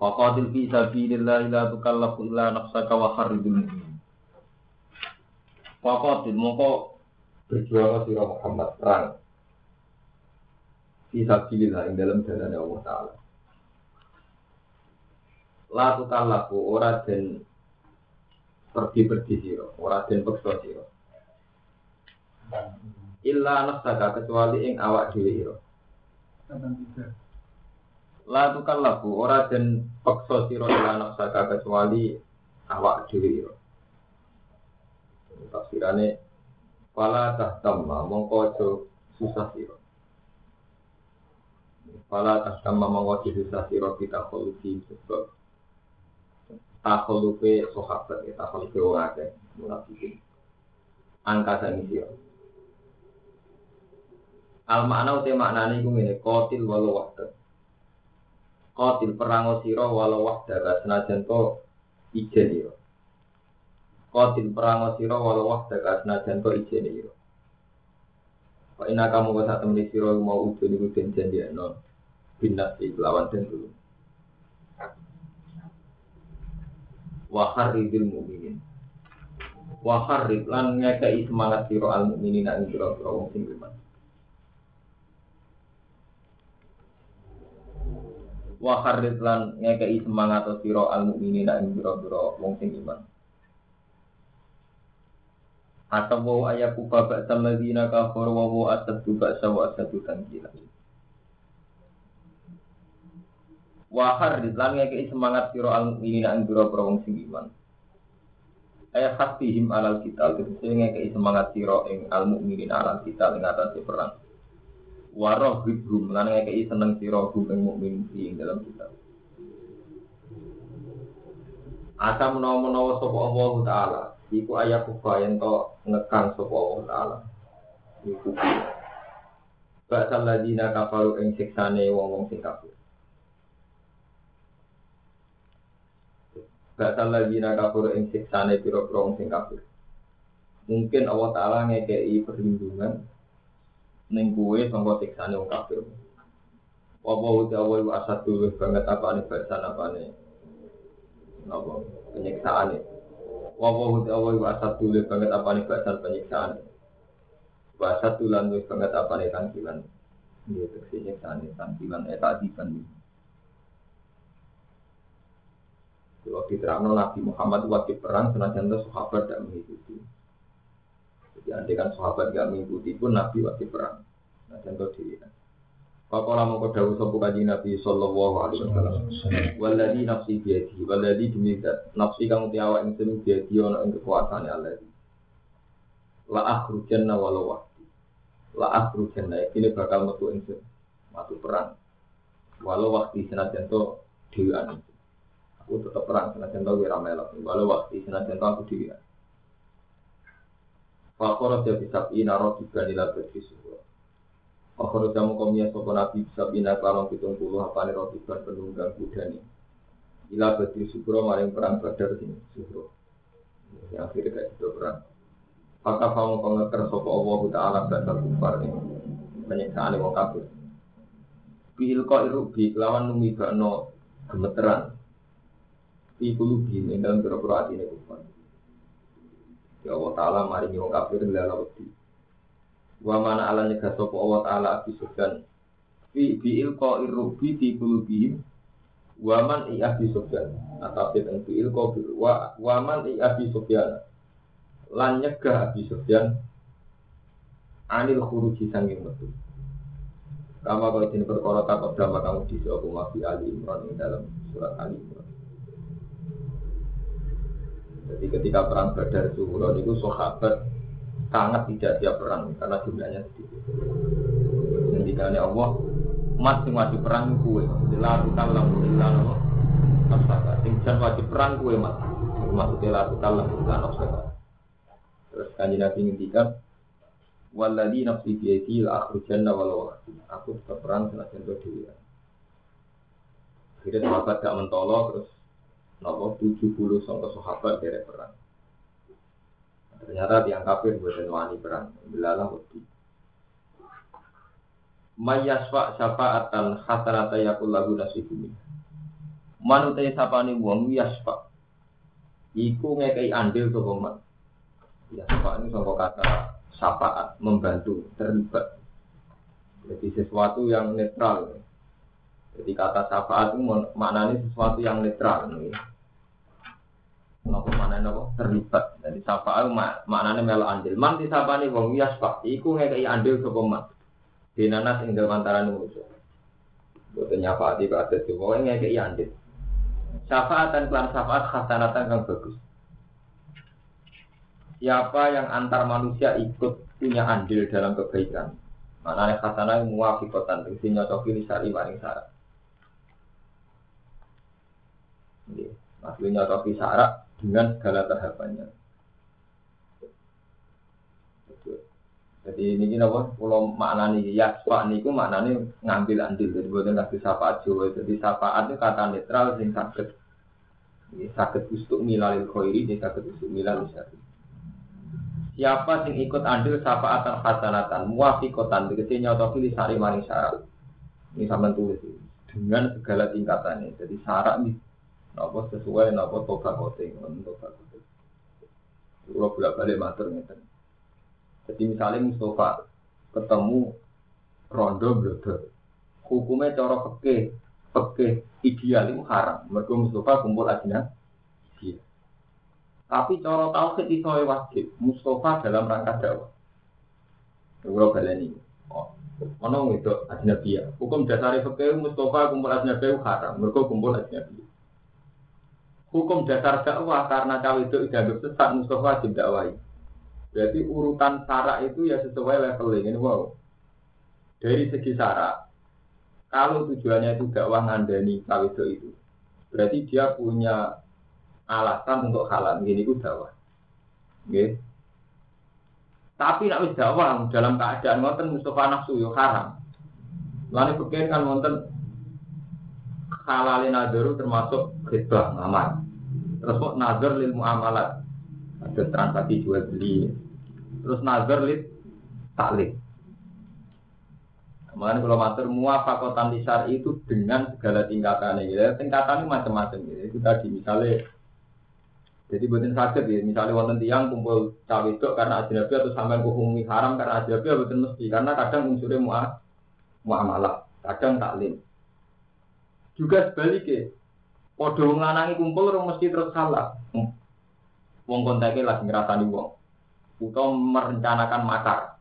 Waqatil fi sabilillah la tukallafu illa nafsaka wa kharridul mu'min. Waqatil mongko berjuang sira Muhammad perang. Fi sabilillah ing dalam jalan Allah taala. La tukallafu ora den pergi-pergi sira, ora den peksa sira. Illa nafsaka kecuali ing awak dhewe sira. La tukallafu ora den peksa sira ila nafsaka kecuali awak dhewe ira. Tafsirane Fala tahtamma mongko aja susah sira. Fala tahtamma mongko aja susah sira kita khulufi sebab takhulufe sahabat ya takhulufe wong akeh munafikin. Angka sing sira. Al makna uti maknane iku ngene qatil walau wahdah Qatil perang sira walau wahdaka senajan to ijen ira. Qatil perang sira walau wahdaka senajan to ijen ira. Wa inna kamu wa sak temni sira mau udan iku den janjiano binas iki lawan den dulu. Wa kharridil mu'minin. Wa kharrid lan ngekei semangat sira al mu'minin ing sira-sira wong sing. Wa kharrid lan ngekei semangat sira al mukminin ing pira-pira wong sing iman. Atau wa ayaku baba samadina kafir wa wa asadu ba'sa wa asadu tangkila. Wa kharrid lan ngekei semangat sira al mukminin ing pira-pira wong sing iman. Ayat hasbihim alal kita, tegese ngekei semangat sira ing al mukminin alal kita ing atase perang waroh hibrum lan ngekei seneng sira hum ing mukmin ing dalam kitab Asa menawa-menawa sapa Allah taala iku ayat kufa yen to ngekang sapa Allah taala. Iku. Bakal ladina kafaru ing siksane wong-wong sing kafir. Bakal ladina kafaru ing siksane pira-pira wong sing kafir. Mungkin Allah taala ngekei perlindungan ning kuwe sangka siksane wong kafir. Apa uti awal wa asad dulu banget apa nih bahasan apa apa penyiksaan nih. Apa uti awal wa asad dulu banget apa nih bahasan penyiksaan. Bahasa tulan wis banget apa nih tangkilan. Dia teksi nyiksaan tangkilan eh tadi kan. Kalau diterangno Nabi Muhammad waktu perang senajan itu sahabat tidak mengikuti. Jadi andai kan sahabat gak mengikuti pun Nabi waktu perang. Nah contoh diri. Pakola mau kau sopo kaji Nabi Sallallahu Alaihi Wasallam. Waladi nafsi biadi, waladi demi nafsi kamu tiawa yang semu biadi ono yang kekuasaan Allah. La akhrujanna walau waktu. La akhrujanna ini bakal metu ingsun matu perang. Walau waktu senajan to dewan. Aku tetap perang senajan to wira melok. Walau waktu senajan to aku dewan. Fakor ada bisa ina roh juga nila berkis. Fakor ada mau kami yang sopan nabi bisa ina kalau kita puluh apa nih roh juga penunggang kuda nih. Nila berkis syukro maring perang badar sini syukro. Yang akhirnya kayak itu perang. Fakta kamu kau ngeker sopo Allah ta'ala alam dasar kufar nih. Menyiksa ane mau kabur. Bil kau iru kelawan numi gak gemeteran. Ibu lubi nih dalam berapa hati nih kufar. Ya Allah Ta'ala maringi wong kafir lala wedi. Wa mana ala nyegah sapa Allah Ta'ala Abi Sufyan. Fi bi ilqa irrubi fi qulubihim wa man i Abi Sufyan. Atau fi ilqa wa wa man i Abi Sufyan. Lan nyegah Abi Sufyan anil khuruji sanging metu. Kama kalau ini perkara takut drama kamu di suatu mafi Ali Imran di dalam surat Ali Imran. Jadi ketika perang Badar Zuhron itu sahabat sangat tidak siap perang karena jumlahnya sedikit. Ketika Allah Mas sing wajib perang kuwe. La tukallam illa? Nafsaka. Sing jan wajib perang kuwe mas. Maksudnya la tukallam illa nafsaka. Terus kanjeng Nabi ngendikan Waladhi nafsi biyadi la akhrujanna walau Aku tetap perang senajan dhewe. Akhirnya sahabat gak mentolo terus nopo 70 sangka sahabat dari perang. Ternyata tiang kafir buatan wani perang. Bilalah wedi. Mayasfa syafa'atan hasanata yakul lahu nasibumi. Manutai sapani wong yasfa. Iku ngekei andil sapa man. Yasfa ini sangka kata syafaat, membantu, terlibat. Jadi sesuatu yang netral. Jadi kata syafaat itu maknanya sesuatu yang netral. Napa mana napa terlibat. Jadi syafaat maknanya melo andil. Man disapani wong yasfa. Iku ngekei andil sapa man. Dinanas ing dalam antara manusia. Boten nyafaati pada semua yang ngekei andil. Syafaat dan kelan syafaat khasanatan kang bagus. Siapa yang antar manusia ikut punya andil dalam kebaikan. Mana yang khasanah muwafiqatan Tegesi nyocoki lisari maring syarat. Maksudnya nyocoki syarat dengan segala tahapannya. Jadi ini apa? Kalau maknanya ya, pak niku maknanya ngambil andil. Jadi bukan kasih syafaat Jawa. Jadi syafaat itu kata netral sing sakit. Sakit ustuk milalil khairi, ini sakit ustuk milalil syari. Siapa sing ikut andil syafaatan hasanatan muwafiqatan tegese nyotoki li sari maring syarat. Ini sama tulis dengan segala tingkatannya. Jadi syarat ini napa sesuai napa toba kote, toba kote. Kalau bolak balik matur ngeten. Jadi misalnya Mustafa ketemu rondo blodo, hukumnya cara peke, peke ideal itu haram. Mereka Mustafa kumpul aja iya. Tapi cara tauhid itu wajib. Mustafa dalam rangka dakwah. Kalau baleni. Oh, mana itu ajnabiyah. Hukum dasar fikih Mustafa kumpul ajnabiyah haram. Mereka kumpul ajnabiyah. Hukum dasar dakwah karena cawe itu dianggap sesat Mustafa wajib dakwah. Berarti urutan syarat itu ya sesuai leveling ini wow. Dari segi syarat, kalau tujuannya itu dakwah ngandani cawe itu, berarti dia punya alasan untuk halal ini ku dakwah. Nggih. Tapi nak wis dakwah dalam keadaan wonten Mustafa nafsu yo haram. Lalu pikir kan wonten halalin nadharu termasuk khidbah ngamal. Terus kok nazar lil muamalat. Ada transaksi jual beli. Terus nazar lil taklik. Makanya kalau matur muafakotan lisar itu dengan segala tingkatannya. Gitu. Tingkatannya macam-macam. Gitu. Itu tadi misalnya jadi buatin sakit ya, misalnya wonten tiang kumpul cawe itu karena ajnabi atau sampai kuhumi haram karena ajnabi ya buatin mesti karena kadang unsurnya muah muamalah, kadang taklim. Juga sebaliknya, podo ngelanangi kumpul orang mesti terus salah. Wong kontaknya lagi ngerasani wong, atau merencanakan makar.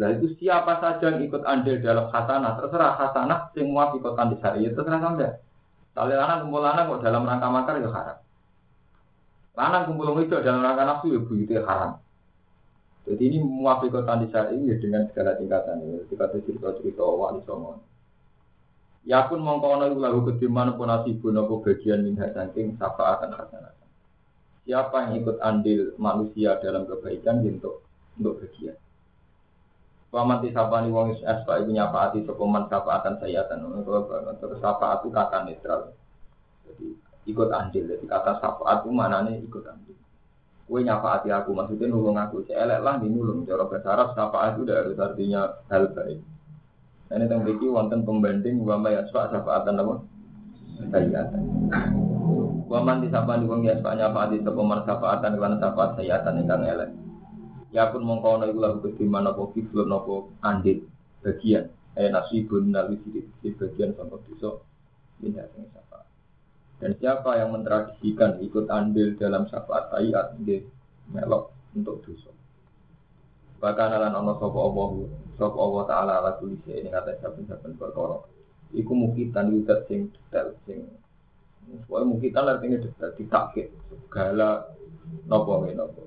Nah itu siapa saja yang ikut andil dalam khasanah, terserah khasanah semua ikotan di syariat, terserah sampai. Kalau anak kumpul anak kok dalam rangka makar ya haram. Lanang kumpul itu dalam rangka nafsu ya itu haram. Jadi ini muafiqatan di saat ini dengan segala tingkatan. Ketika cerita-cerita wali songo. Ya pun mongko itu lagu kediman pun nasibun apa bagian minha saking akan hasanah. Siapa yang ikut andil manusia dalam kebaikan untuk untuk bagian. Paman tisapani wong is asfa ibu nyafaati sokoman safaatan sayatan. Terus safaat itu kata netral. Jadi ikut andil. Jadi kata syafaat itu nih ikut andil. Kue nyafaati aku, maksudnya nulung aku. Saya elek lah dinulung. Cara bahasa Arab syafaat itu harus artinya hal baik. Ini yang biki wonten pembanding wa ya yasfa syafaatan apa? Sayyatan. Wa man disapani wong yasfa nyafaati sapa man syafaatan lan syafaat sayyatan ingkang elek. Ya pun mongko ana iku lagu kediman apa kiflun apa andil bagian. Eh nasibun nawi di bagian sampai besok. Ini sing syafaat. Dan siapa yang mentradisikan ikut andil dalam syafaat ayat di melok untuk dosa. Bahkan alam Allah sopo Allah sopo Allah Taala ala tulis ini kata siapa-siapa perkara. Iku mukitan yudat sing detail sing Soalnya mukitan artinya detail ditakkit segala nopo nopo.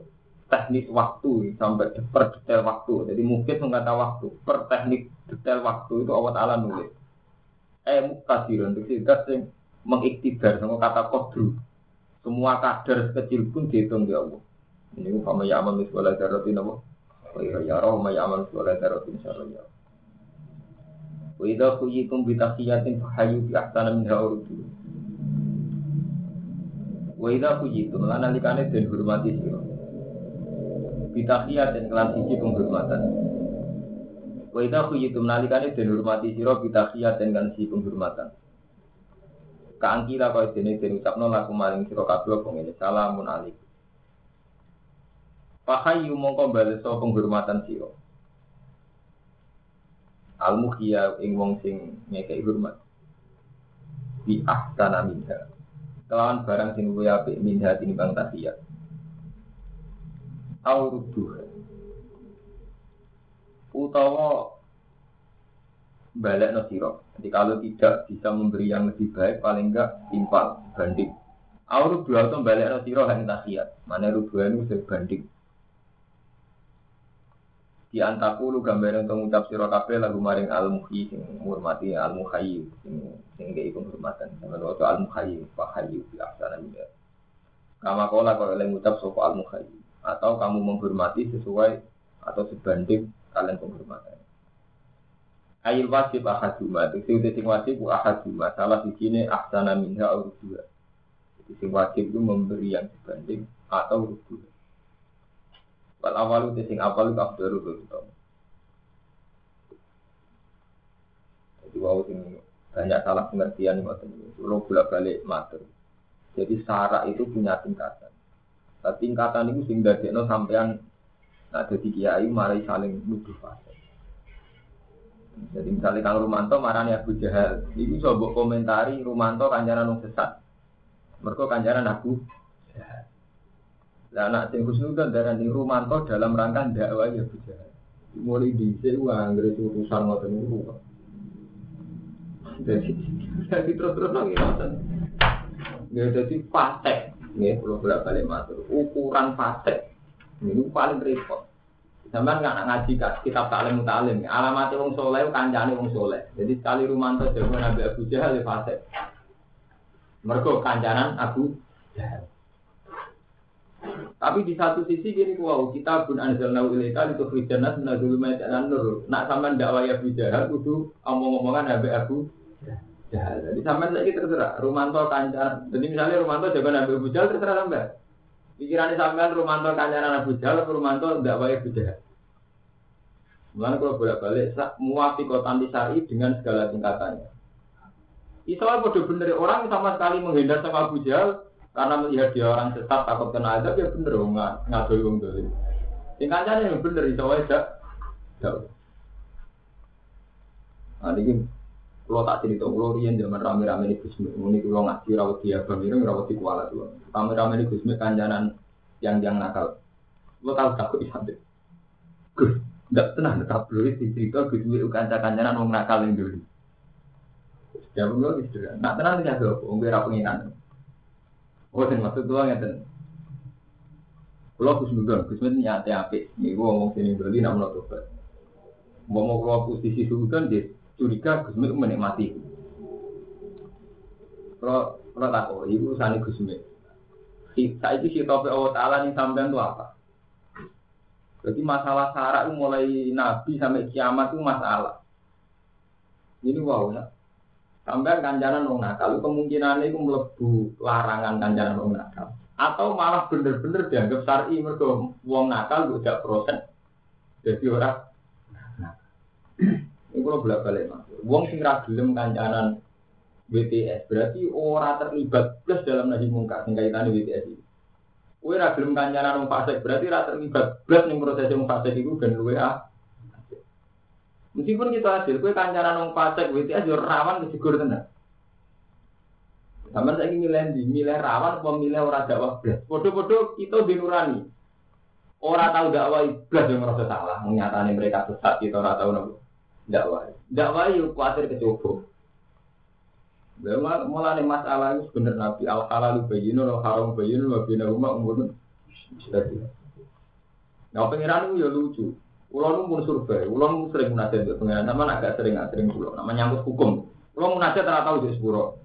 teknis waktu sampai per detail waktu. Jadi mungkin mengata waktu per teknik detail waktu itu Allah Taala nulis. Eh muktadir untuk sehingga sing mengiktibar sama kata kodru. Semua kadar kecil pun dihitung di Allah. Ini sama ya amal miswala darotin apa? Wa ya roh ma ya amal miswala darotin syaraya. Wa idza kuyitum bi tahiyatin fahayu bi ahsana minha urdu. Wa idza kuyitum lan nalikane den hormati sira bitahiyat dan kelan siji penghormatan. Wa idza khuyitum nalikane den hormati sira bitahiyat dan kelan siji penghormatan. Kaangkila kaya dene den ucapno laku maring sira kabeh apa ngene salamun alaikum. Fahayyu mongko baleso penghormatan sira. Al mukhiya ing wong sing ngekeki hormat. Bi ahsana minha. Kelawan barang sing luwih apik minha tinimbang tahiyat auruduh utawa balik no siro. Jadi kalau tidak bisa memberi yang lebih baik, paling enggak timpal banding. Aur dua itu balik no siro hanya tahiyat. Mana rubah itu sebanding. Di antaku lu gambar untuk mengucap siro kafe lagu maring al muhi sing menghormati al muhayyi sing sing gak penghormatan. Sama waktu al muhayyi pak hayyu di aksana juga. Kama kola kalau yang mengucap al muhayyi atau kamu menghormati sesuai atau sebanding kalian penghormatan. Ail wajib ahaduma, itu sing wajib ahaduma, salah di sini ahsana minha dua. Jadi sing wajib itu memberi yang sebanding atau dua. Wal awal itu sing awal itu abdaru begitu. Jadi wow sing banyak salah pengertian ini, kalau bolak balik matur. Jadi syarat itu punya tingkatan. Tapi tingkatan itu sing dadekno sampean nah jadi kiai mari saling nuduh fasik. Jadi misalnya Kang Rumanto marani Abu Jahal, itu coba komentari Rumanto kanjaran nung sesat. Mereka kanjaran Abu Jahal. Lah anak sing husnudan darah di Rumanto dalam rangka dakwah ya Jahal. Mulai di uang dari urusan ngoten niku. Jadi terus-terus lagi ngoten. Ya jadi fasik. Ini perlu bolak balik matur. Ukuran fase ini paling repot. Sampai nggak ngaji kitab taklim mutalim. Alamat wong soleh kancane wong soleh. Jadi sekali rumanto jago Nabi Abu Jahal ya fase. Mereka kancanan Abu Jahal. Tapi di satu sisi gini wow kita pun anzalna ilaika itu khrijanas minadzul dan nur. Nak sampean dakwah Abu Jahal kudu omong-omongan Nabi Abu Jahal. Jadi sampai lagi terserah. Rumanto kancar. Jadi misalnya Rumanto jago Nabi Abu Jahal terserah sampai. Pikirannya sampai Rumanto kancaran Abu Jahal, Rumanto tidak baik Abu Jahal. Mulanya kalau bolak balik, muafi kota disari dengan segala tingkatannya. Islam bodoh bener orang sama sekali menghindar sama Abu Jahal karena melihat dia orang sesat takut kena azab ya bener nggak ngadoi wong dolim. Tingkatannya yang bener itu aja. Jauh. Nah, ini kalau tak cerita, kalau rian zaman rame-rame di Gusmi, ini kalau ngaji rawat dia, bamiru rawat di kuala tuh. Rame-rame di Gusmi kanjanan yang yang nakal. Lo tahu takut isabel. Gus, tidak tenang, di cerita Gusmi kanca kanjanan orang nakal yang dulu. Ya belum istri, nak tenang tidak ada, orang kira pengiran. Oh, dan maksud doang ten. Kalau Gusmi dong, Gusmi ini nyate. Nih, gua ngomong sini dulu, nak mau tobat. Mau keluar posisi sultan dia curiga Gus Mik menikmati. Kalau kalau tak kok, ibu sani Gus Mik. Saya itu si topi Allah Taala nih sampean itu apa? Jadi masalah syarat mulai Nabi sampai kiamat itu masalah. Ini wow ya. Sampai kanjaran wong nakal, kemungkinan itu melebu larangan kanjaran wong nakal. Atau malah bener-bener dianggap syar'i mereka wong nakal tidak proses. Jadi orang. Ini kalau bolak balik mas. Wong sing ragilem kancanan WTS berarti orang terlibat plus dalam nahi mungkar sing kaitannya WTS ini. Kue ragilem kancanan wong fasik berarti ora terlibat plus ning proses wong fasik itu ben luwe ah. Meskipun kita hasil, kue kancanan wong fasik WTS yo rawan kejegur. Sampai saya ingin milih di milih rawan, apa milih orang dakwah belas. Bodoh-bodoh kita dinurani. Orang tahu dakwah belas yang merasa salah, menyatakan mereka sesat kita orang tahu nopo dakwah. Dakwah yuk khawatir kecoba. Memang mulai masalah itu sebenarnya Nabi al halal bayinun al haram bayinun wa bina umma umurun Nah pengiran itu ya lucu. Kulo nu pun survei, kulo nu sering munajat ke pengiran, sama agak sering nggak sering kulo. Nama nyangkut hukum. Kulo munajat tak tahu di sepuro.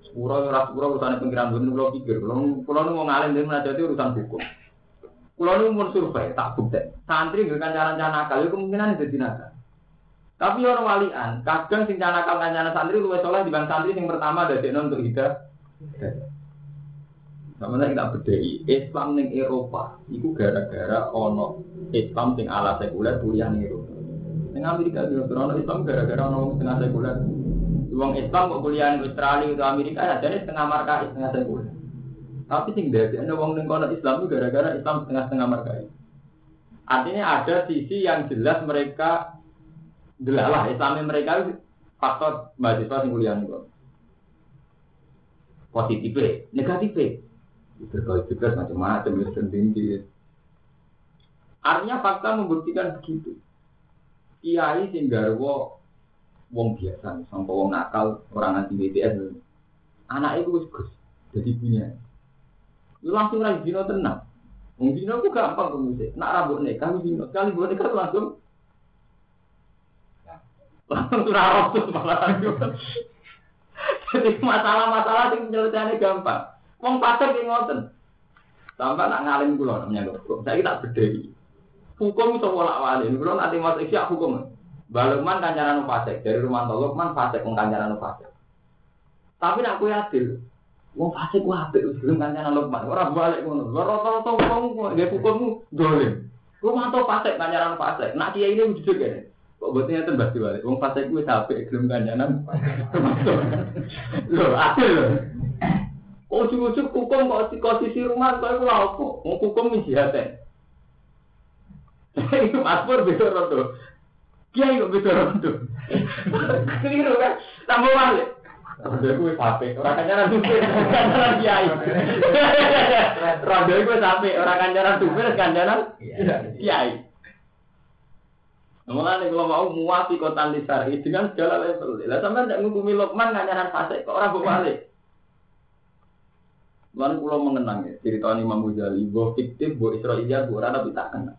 Sepuro ora sepuro urusan pengiran belum kulo pikir. Kulo kulo nu ngalim dari munajat itu urusan hukum. Kulo nu pun survei, tak bukti. Santri gak kancaran cara nakal, itu kemungkinan itu nakal. Tapi orang walian, kadang sing nakal kancaran santri luwes soleh di santri sing pertama ada untuk hidup. Sama kita bedai, Islam ning Eropa, itu gara-gara ono Islam sing ala sekuler kuliah ning Eropa. Ning Amerika juga ono Islam gara-gara ono setengah sekuler. Uang Islam kok kuliah ning Australia atau Amerika ya jadi setengah marka setengah sekuler. Tapi sing dadi ana wong ning kono Islam gara-gara Islam setengah-setengah marka. Artinya ada sisi yang jelas mereka delalah Islamnya mereka faktor mahasiswa sing kuliah ning Positif, negatif berkali juga macam-macam ya sendiri. Artinya fakta membuktikan begitu. Kiai sing garwo wong biasa, sampai wong nakal, orang anti BTS. Anak itu gus jadi punya. Lu langsung lagi dino tenang. Wong aku gampang musik. Nak rambut nikah dino, kali buat nikah langsung langsung surah tuh malah Jadi masalah-masalah yang penyelesaiannya gampang. Wong pasar ki ngoten. Sampai nak ngalim kula namanya kok. Saya tak bedhei. Hukum itu bolak wali. Kula nanti masuk siap hukum. Balukman kancaran fasik dari rumah Lukman fasik wong kancaran fasik. Tapi nak kuwi adil. Wong fasik ku apik belum kancaran Lukman. Ora balik ngono. Rata-rata wong nggih hukummu dolim. Rumah to fasik kancaran fasik. Nak kiai ini jujur kene. Kok botnya itu mbak diwali. Wong fasik ku sampai belum kancaran. Lho, adil. Ujuk-ujuk hukum kok posisi rumah kok iku lha opo? Wong hukum iki jihate. Iku paspor beda rondo. Kiai kok beda rondo. Keliru kan? Tambah balik. Rondo iku wis apik, ora kancaran dupir, kancaran kiai. Rondo iku wis apik, ora kancaran dupir, kancaran kiai. Mulane kalau mau muafi kota lisari dengan segala level. Lah sampean ndak ngukumi Lokman kancaran fase kok ora balik. Lalu pulau mengenang ya, cerita Imam Ghazali, gue fiktif, gue Israelia, gue rada tapi tak kenal.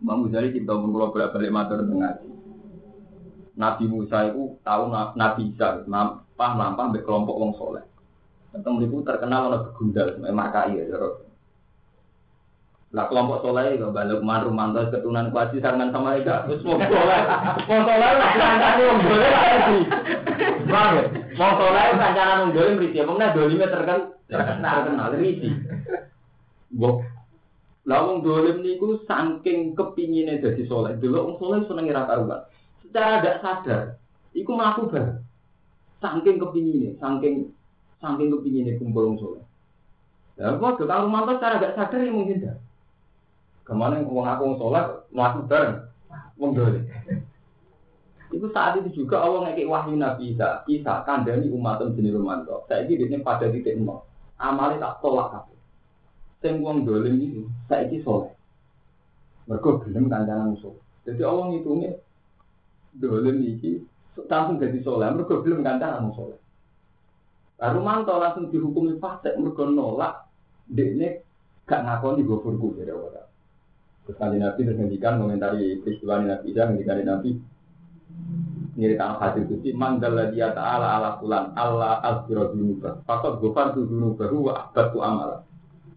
Imam Ghazali cerita pun pulau balik balik matur dengan Nabi Musa itu tahu Nabi Isa, nampah nampah be kelompok wong soleh. Tentang itu terkenal oleh begundal, memang kaya ya. Lah kelompok soleh itu balik man rumanto keturunan kuasi sarangan sama mereka. Terus mau soleh, mau soleh lah kancane wong soleh lagi. Bang, mau soleh kancane wong soleh berisi. Mengna dolime terkenal terkenal terkenal risi. Bok. Lah wong dolim niku saking kepingine dadi soleh. Dulu wong soleh seneng ora karuan. Secara tidak sadar, iku mlaku bar. Saking kepingine, saking saking kepingine kumpul wong soleh. Ya kok kalau mantu secara gak sadar ya mungkin dah. Ke mana wong aku wong soleh mlaku bareng wong dolim. Itu saat itu juga Allah ngekik wahyu Nabi Isa, Isa kandani umat jenis romanto. Saya ini pada titik nol amale tak tolak kabeh. Sing wong dolim iki saiki soleh. Mergo gelem kancanan musuh. Jadi Allah ngitungnya dolim iki langsung jadi soleh. Mergo gelem kancanan musuh. Lalu manto langsung dihukumi fasik mergo nolak dekne gak ngakoni gofurku dari Allah. Terus kali Nabi terus ngendikan komentari peristiwa Nabi Isa ngendikan Nabi nyeritakan hadis itu manggal dia ta'ala ala fulan Allah azbiro dunubah fakot gofar tu dunubah wa abadu amala.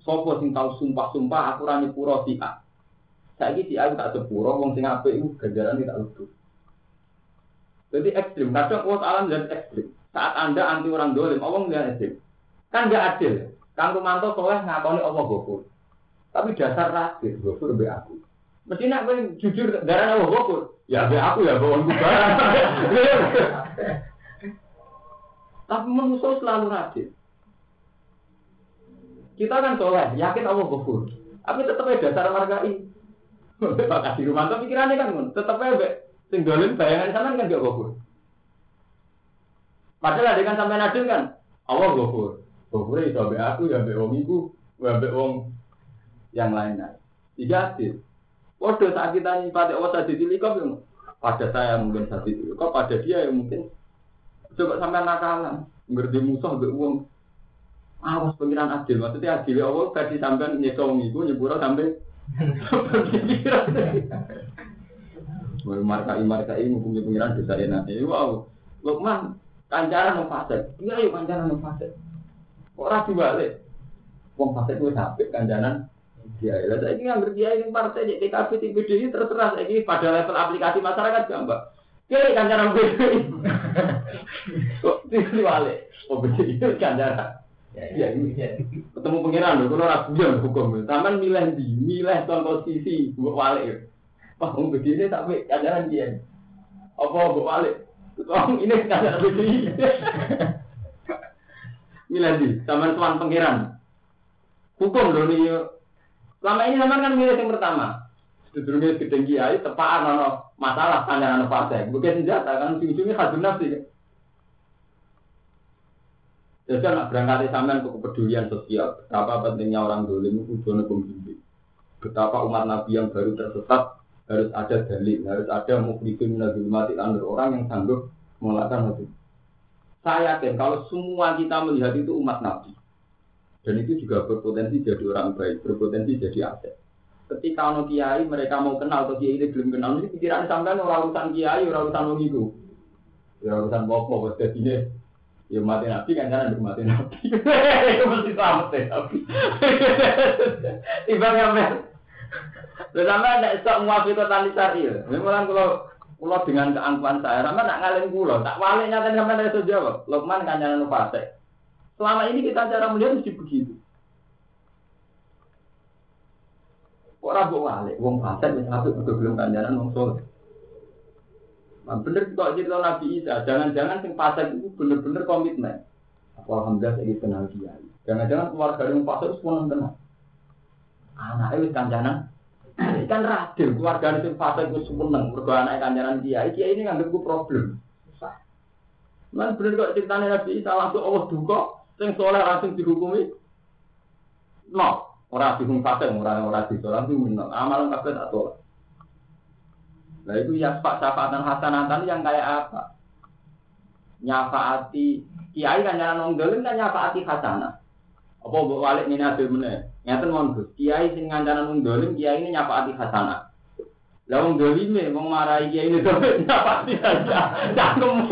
Sopo sing tau sumpah-sumpah aku rani puro si A saya si A tak sepuro wong sing apik itu ganjaran tidak lucu jadi ekstrim. Kadang Allah alam dan ekstrim. Saat anda anti orang dolim Allah nggak ekstrim. Kan nggak adil. Kang Rumanto soleh ngakoni Allah gofur. Tapi dasar rakyat gofur be aku Mesti nak jujur darah Allah gofur Ya be aku ya bawa barang. Tapi manusia selalu rajin. Kita kan soleh, yakin Allah gofur. Tapi tetap dasar marga ini. Pak kasih rumah tuh pikirannya kan, tetap aja sing dolim bayangan sama kan gak gofur. Padahal ada kan sampai nadil kan, Allah gofur. Gofur itu be aku ya be wong iku, ya be wong yang lain-lain. Tiga adil. Waduh saat kita nyipati Allah saja di kok pada saya mungkin saat itu, kok pada dia yang mungkin coba sampai nakalan, ngerti musuh be uang. Awas pengiran adil, maksudnya adil ya Allah versi sampai nyekong itu nyepura sampai Baru markai markai ngukumi pengiran desa enak. Wow, Lukman kancaran fase. Iya yuk kancaran nang fase. Ora dibalik. Wong fase kuwi sampe kancanan dia lah ini ngambil dia ini partai di TKP di PDI terserah saya ini pada level aplikasi masyarakat gampang. Kiri kancaran PDI. Kok dibalik? Oh PDI itu kancaran. Ya, ini ketemu pengiran loh, kalau ragu yang hukum. Taman milih di, milih contoh sisi, buat balik. Wah, mau begini tapi kancaran dia. Apa buat balik? Wong ini kancaran begini. milih di, taman tuan pengiran. Hukum loh nih. Selama ini taman kan milih yang pertama. Sedurungnya gedeng kiai, tepaan ono masalah kancaran partai. Bukan senjata kan, ujung-ujungnya khadun nafsi. Jadi anak berangkat sampean ke kepedulian sosial. Betapa pentingnya orang dolim itu kudono pembimbing. Betapa umat Nabi yang baru tersesat harus ada dalil, harus ada mukhlifin nabi mati orang yang sanggup melakukan itu. Saya yakin kalau semua kita melihat itu umat Nabi. Dan itu juga berpotensi jadi orang baik, berpotensi jadi aset. Ketika ono kiai mereka mau kenal atau kiai ini belum kenal, ini pikiran sampean orang urusan kiai, orang urusan wong itu. Ya urusan bopo, jadi ini Ya mati nabi kan jangan mati nabi. Itu mesti deh nabi. Tiba ngamen. Lalu sama ada esok muafi kota nisari. Memang kalau kalau dengan keangkuhan saya, sama nak ngalahin pulau, tak walik nyata sama dari sejawab. Lokman kan jangan lupa Selama ini kita cara melihat mesti begitu. Kok rabu walik, wong fasik wis apik belum kanjaran wong soleh. Nah, bener kok cerita Nabi Isa, jangan-jangan sing fasik itu bener-bener komitmen. Apa alhamdulillah saya kenal dia. Jangan-jangan keluarga yang fasik itu kenal. Anaknya wis kancanan. Kan radil keluarga yang fasik itu seneng mergo anake kancanan dia. Iki ini nganggep ku problem. Nah, bener kok ceritanya Nabi Isa langsung Allah duka, sing soleh langsung dihukumi. No, orang dihukum fasik, orang orang disoleh itu menang. Amalan kabeh tak tolak. Nah itu ya pak syafaatan hasanatan yang kayak apa? Nyafaati kiai kan jangan nonggelin kan nyafaati hasanah. Apa buat walik ini ada mana? Nyata mon Kiai sing ngancanan nonggelin kiai ini nyafaati hasanah. Lah wong dolime wong marahi kiai ini tuh nyafaati hasanah. Cangkem.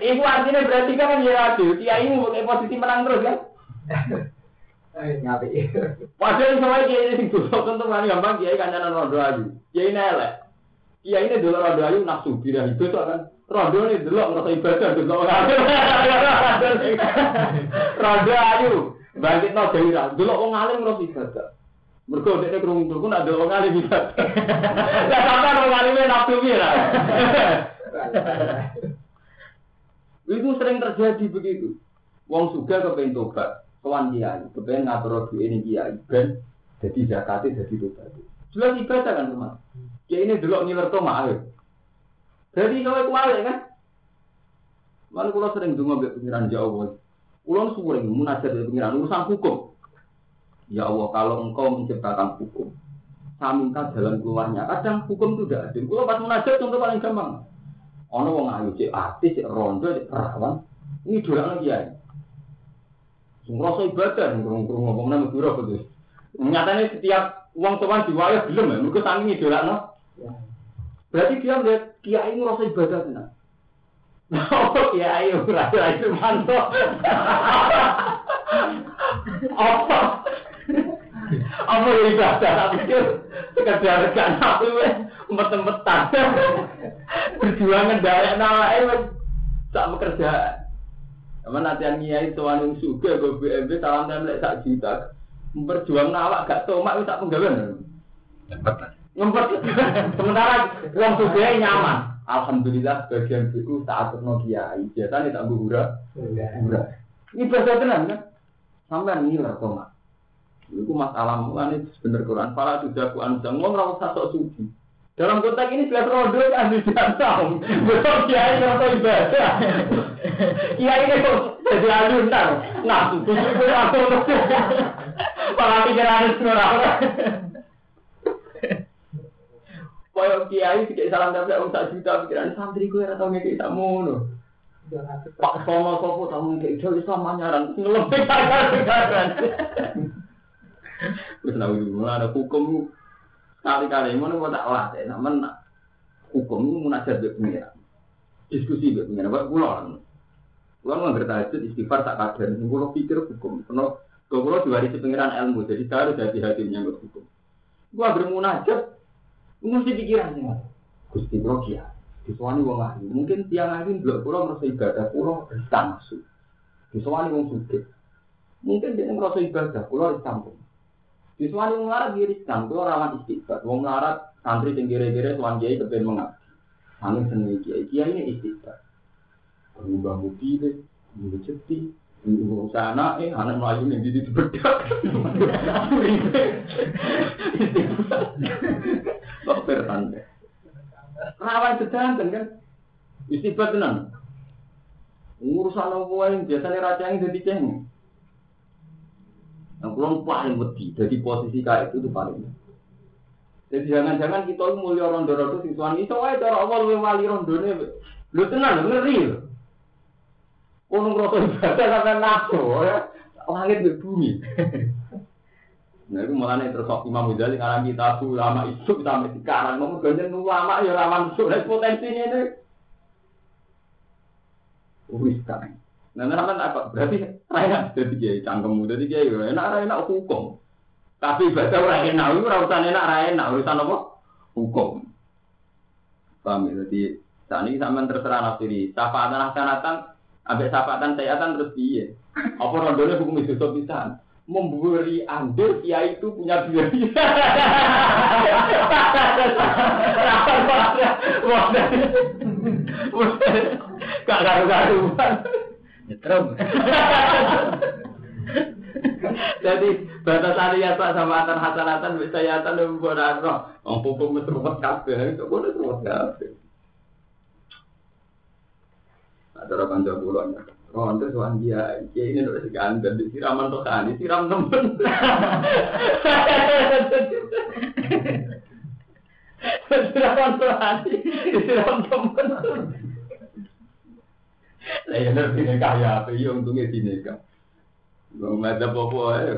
Iku artinya berarti kan ya adil. Kiai ini pakai posisi menang terus kan? Ngapi. Padahal sama kiai ini sing dosa tentu kan gampang kiai kancanan rondo ayu. Kiai ini elek. Kiai ini dulu rondo ayu nafsu birah itu kan. Rondo ini dulu ngerasa ibadah dulu orang. Rondo ayu bangkit no dewi dulu orang alim ngerasa ibadah. Ini kerungu kerungu ada orang alim ibadah. Ya sampai orang alimnya nafsu birah. Itu sering terjadi begitu. Wong suga kepengen tobat, kawan kiai, kepengen ngatur ini kiai, ben jadi zakatnya jadi tobat. Jelas ibadah kan teman. Kiai ini dulu ngiler to ayo. Jadi kalau kemarin kan, Mana kalau sering dengar mbek pengiran Jawa, Kulo sering munajat dari pengiran urusan hukum. Ya Allah, kalau engkau menciptakan hukum, saya minta jalan keluarnya. Kadang hukum itu tidak adil. Kulo pas contoh paling gampang. Ono wong ayu cek artis, cek rondo, cek perawan. Ini dua lagi ya. Ngerasa ibadah, ngurung-ngurung ngomong nama betul. Nyatanya setiap uang tuan diwayah belum ya, mereka tangi idola no. Berarti dia melihat kiai ngerasa ibadah tenang. Oh kiai ngerasa itu mantap. Apa? Apa yang ibadah? Tak pikir sekedar gak nabi empet-empetan. Perjuangan dari nama wes tak pekerjaan. Sama nantian kiai tuan yang suka gue BMB salam template sak juta. Memperjuang awak gak tomak itu tak penggawean. Ngempet. Sementara uang suga nyaman. Alhamdulillah bagian itu saat terno kiai. Biasanya tak buhura. Buhura. Ini tenang kan? Sampai ngiler tomak. Itu masalah mulanya bener Quran. Para sudah ku anjang. Ngomong rawat satu suci. Dalam konteks ini jelas rodo kan tidak tahu. Betul kiai atau ibadah. Kiai ini kok jadi alunan. Nah, itu itu aku Para pikiran itu orang. Koyo kiai tidak salam tapi orang tak juta pikiran santri gue atau ngekik tak mono. Pak Sono sopo tamu ngekik itu Islam manyaran ngelempet akan sekarang. Terus nabi mulai ada hukum kali-kali mana mau tak latih, namun hukum itu munajat be pengiran. Diskusi be pengiran, buat pulau. Pulau nggak bertahajud istighfar tak kader, pulau pikir hukum. Karena pulau diwarisi pengiran ilmu, jadi harus hati-hati menyangkut hukum. Gua bermunajat, mesti pikirannya. Gusti pulau kia, disuani wong ahli. Mungkin tiang ahli belum pulau merasa ibadah, riskan masuk. Disuani wong suge. Mungkin dia merasa ibadah, pulau riskan pun. Disuani wong larat dia riskan, pulau rawan istighfar. Wong larat santri sing kira-kira tuan kiai kepen mengabdi. Angin seneng kiai, kiai ini istighfar. Berubah bukti deh, berubah ceti, berubah sana eh, anak melayu yang di di bedak. Kok bertanda? Rawan sedanten kan, istighfar tenan. Urusan yang biasanya raja yang jadi ceng. Yang kurang paling wedi, jadi posisi kayak itu tuh paling. Jadi jangan-jangan kita mulia rondo-rondo sing tuan itu wae cara luwih wali rondone. Lho tenan lho ngeri lho. Ono ngrasa ibadah sampe nafsu ya. Langit be bumi. Nah, itu mulanya terus Imam Ghazali ngarang kitab ulama isu sampai sekarang. Ngomong ganjen ulama ya rawan sulit potensinya ini. Wis kan. Nah, nah, apa? Berarti raya jadi kiai cangkemmu jadi kiai enak enak hukum. Tapi ibadah ora enak, itu urusan enak, ora enak, urusan apa? Hukum. Paham ya? Jadi saat ini sampean terserah nafsiri. Syafaatan hasanatan, ambek syafaatan sayatan terus piye? Apa rondone hukum itu pisan? Memberi andil kiai itu punya biaya. Gak karu-karuan. Nyetrum. Jadi batasan ya pak sama antar hasanatan bisa ya antar lebih bodoh roh. Hukum itu ruwet kafe, itu boleh ruwet kafe. Ada orang kantor pulau nya. Oh, nanti soal dia, dia ini udah segan dan disiraman tuh kan, disiram temen. Disiram tuh hati, disiram temen. Lah ya nanti nikah ya, apa ya untungnya di nikah. Bang ada apa ya.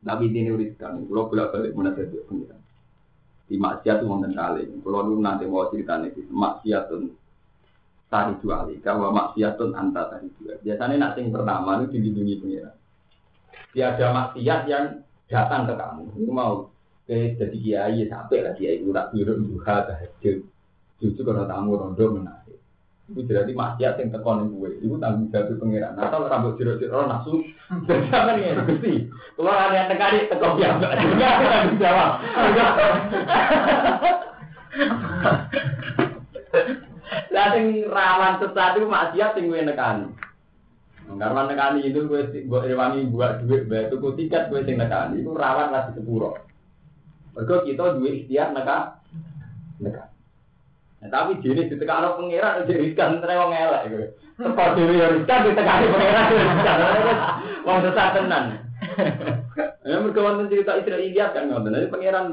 Nabi ini uriskan, kalau bolak balik mana saja pengiran. Di maksiat wonten kali. Kalau lu nanti mau cerita nih, maksiatun tari dua kali. Kalau maksiatun anta tari dua. Biasanya nak sing pertama itu dilindungi pengiran. Tiada maksiat yang datang ke kamu. Itu mau ke jadi kiai sampai lah kiai itu tak biru duha tahajud. Justru kalau tamu rondo menarik. Itu berarti maksiat yang tekonin gue. Itu tanggung jawab pengiran. Nah, kalau rambut jero-jero nafsu, jangan ya, gusti. Kalau kalian tekani, tekok ya, enggak tanggung jawab. Lah sing rawan sesat itu maksiat sing gue nekani. Karena nekani itu gue gue rewangi buat duit, bayar tuku tiket gue sing nekani itu rawan lagi sepuro. Mereka kita duit ikhtiar neka, neka. Nah, tapi jenis di tengah orang pengiran jadi riskan terus wong elek gitu. Tepat dewi ya riskan di tengah pengiran riskan. Wong sesat tenan. Ya mereka wonten cerita Israiliyat kan ngoten. Jadi pangeran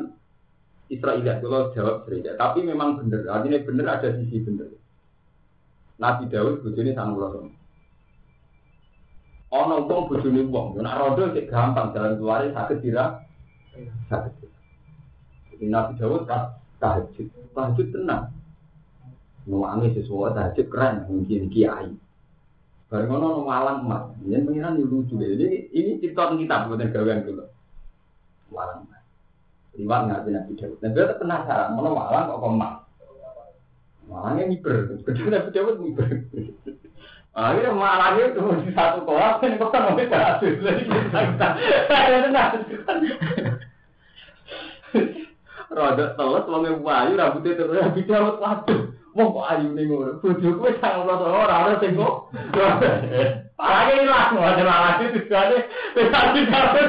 Israiliyat kalau jawab Israiliyat. Tapi memang benar. Artinya benar ada sisi benar. Nabi Daud bojone sangat rasa. Ono wong bojone wong, nek rodo sik gampang jalan keluar sakit dira. Sakit. Jadi Nabi Daud pas tahajud, tahajud tenang. Nuwangi sesuatu tahajud keren, mungkin kiai. Bareng ono malang emas, ini pengiran yang lucu. Jadi ini cerita kita bukan gawean dulu. Malang emas. Liwat ngaji Nabi Daud. Dan dia penasaran, mana malang kok emas? Malangnya ngiber, kedua Nabi Daud ngiber. Akhirnya malangnya itu di satu kolam, ini kok kan mau tahajud. Jadi kita, saya tenang. Rodok teles, wongnya wayu, rambutnya terus Nabi Daud, waduh. Wong kok ayu ning ngono. Bojo kowe sangat rasa ora ora sing kok. Parane ilang wae lagi disane wis ati kabeh.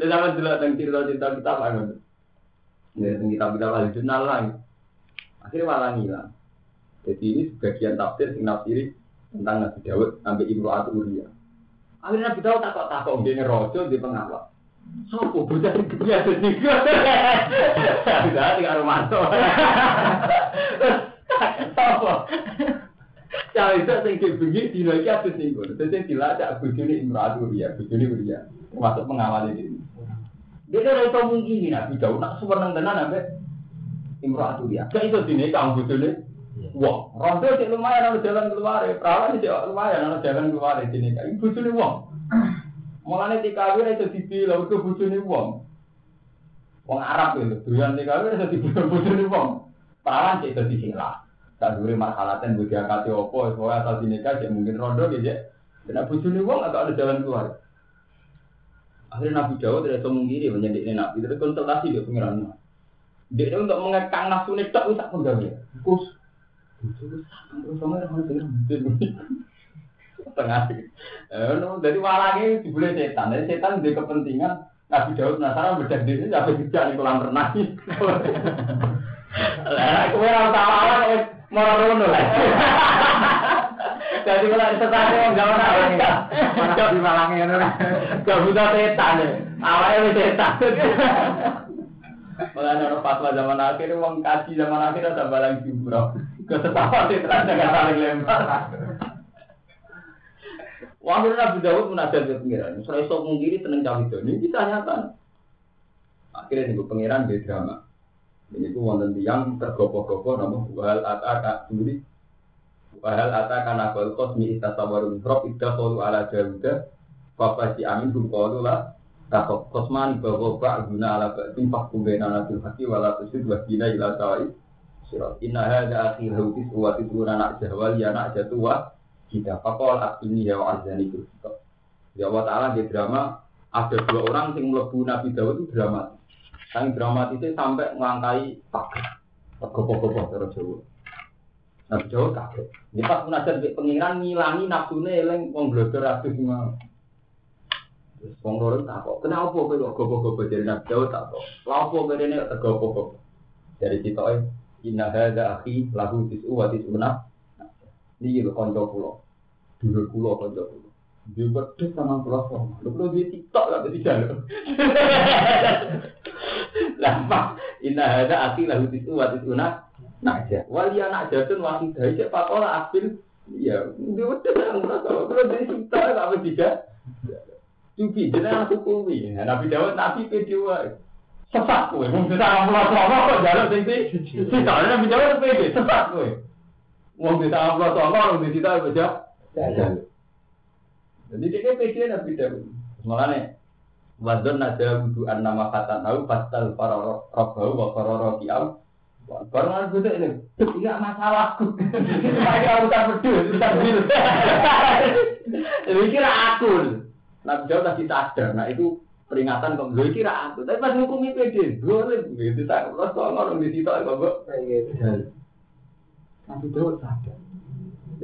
Lha sampe delok teng cerita-cerita kita apa ngono. Ya teng kitab kita wali jurnal lah. Akhirnya malah ngilang. Jadi ini sebagian tafsir sing nafsiri tentang Nabi Daud sampai Imro'at Uriya. Akhirnya Nabi Daud takut-takut dia rojo di pengawal. Sopo bocah sing gede dadi. Sudah tinggal Romanto. Sopo? Cawe itu sing bengi dino iki atus ning kono. Dadi dilacak bojone Imratu ya, bojone Uriya. Termasuk pengawal ini. Dia ora iso mungkin Nabi Daud nak seneng tenan ambek Imratu ya. Gak iso dinikah bojone. Wong, rondo sih lumayan ana jalan keluar, perawan sih lumayan ana jalan keluar di sini. Ibu bojone wong. Mulane dikawin itu ke bojone wong. Wong Arab itu, doyan dikawin itu dibilang bojone wong. Perawan sih itu disilah. Tak dulu marhalatan bagi akati opo, soalnya asal dinikah ya mungkin rondo gitu ya. Abu Juni wong agak ada jalan keluar. Akhirnya Nabi Dawud tidak semungkiri menjadi Nabi, itu konsultasi dia pengiran. Dia untuk mengekang nafsu ini tak bisa pun gawe. Kus, terus sama orang Tengah. Eh, dari walangnya dibully setan, dari setan dia kepentingan Nabi Dawud penasaran bedak diri sampai tidak di kolam renang. Lah, kowe ora tahu Mau rono lah. Jadi kalau tadi nggak mana lagi, mana di Malang ini, nggak butuh setan ya, awalnya setan. Malah ada fatwa zaman akhir, uang kaji zaman akhir ada balang jumroh. Ketetapan setan jangan saling lempar. Wah, Nabi Dawud menajat ke pengiran. Saya sok mungkiri tenang cawe itu. Ini bisa nyata. Akhirnya nih pengiran di drama. Ini ku wonten tiang tergopoh-gopoh nama wahal ata sendiri. Wahal ata kana kol kosmi itasawaru mikrob idda kolu ala jauda. Bapak si amin kum kolu lah. Takok kosman bahwa pak guna ala ba'dim fakum bena nabil haki wala tusid wahina ila sawai. Surat inna hadha akhir hautis wa tisuna nak jahwal ya nak jatuwa. Kita pakol ini ya wa azani Ya Allah Ta'ala di drama ada dua orang yang melebu Nabi Dawud itu dramatis. Sang dramatisnya sampai ngangkai pagar. Gopo-gopo terus Jawa. Nabi Jawa kaget. Ini pas munajat di pengiran ngilangi nafsunya eleng wong blodor atus semua. Terus wong loro tak kok. Kenapa kowe kok gopo-gopo dari Nabi Jawa tak kok. Lapo kowe ini tak gopo-gopo. Dari kita inna akhi lahu tis'u wa tis'una. Ini lho kanca kula. Dulur kula kanca kula. Dia berdek sama pulau Lu perlu dia tiktok lah di jalan. Lama, inna hada ati lahu tisu wa tisuna naja. Wali anak jatun wahidah siapa pola asil. Iya, dia berdek sama pulau Perlu dia tiktok lah apa tidak. Cuci, aku kumi. Nabi Dawud, Nabi kedua. Sesat kowe, mung bisa pulau songo kok jalan sing sing. Soalnya Nabi Dawud pede, sesat kowe. Wong bisa pulau songo, wong bisa baca. Jadi dia pede Nabi Dawud. Malah nih, wadon ada wudu an nama kata tahu pasal para robbau wa para rokiam. Aku tuh ini, tidak masalahku. Saya urusan berdua, urusan berdua. Jadi kira aku. Nabi Dawud tadi sadar, nah itu peringatan kok gue kira aku. Tapi pas hukum itu pede, boleh gitu. Tak terus orang di situ kok. Nabi Dawud sadar.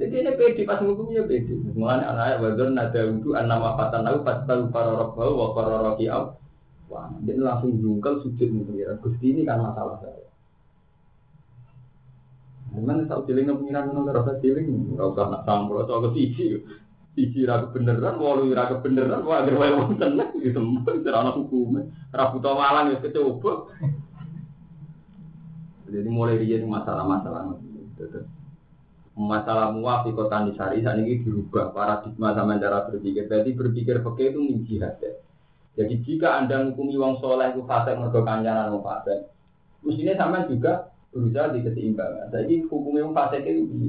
Jadi ini pede pas hukumnya pede. Mulanya anak wadon ada untuk anak mafatan aku pas tahu para robbau wa para rokiam. Wah, dia langsung jungkel sujud nih pengiran. Gusti ini kan masalah saya. Gimana tahu ciling pengiran nol rasa ciling, nggak usah nak campur atau ke sisi. Sisi raga beneran, walu raga beneran, wah agar wae wong tenang gitu. Serana hukumnya, raputo malang ya kecoba. Jadi mulai dia masalah-masalah masalah muafi kota nisari saat ini dirubah paradigma sama cara berpikir. Jadi berpikir pakai itu min ya. Jadi jika anda menghukumi wong soleh itu fase mergo kancanan wong fase, mestinya sama juga berusaha di keseimbangan. Jadi hukumnya wong fase itu di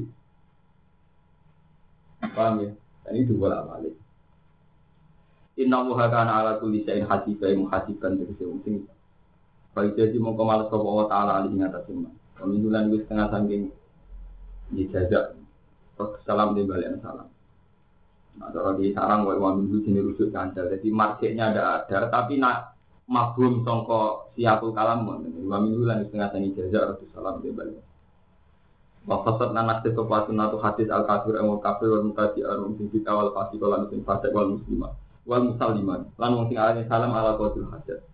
paham ya? Dan itu bola balik. Inna wuha kana ala kulli syai'in hasiba muhasiban dari sing sing. Baik jadi mau kemalas Allah Taala alih atas iman. Pemindulan wis setengah saking dijajak salam di balik salam. Nah, kalau di sarang wa wamin sini rujuk kancel. Jadi marketnya ada ada, tapi nak mabum songko siapul kalam wamin dulu lan setengah tani jajak rasul salam di balik. Wafasat nanak sesuatu sunnatu hadis al kafir emul kafir wal mutasi arum sing kita wal fasik wal muslim fasik wal muslimah wal musaliman lan wong sing salam ala qaul hajat.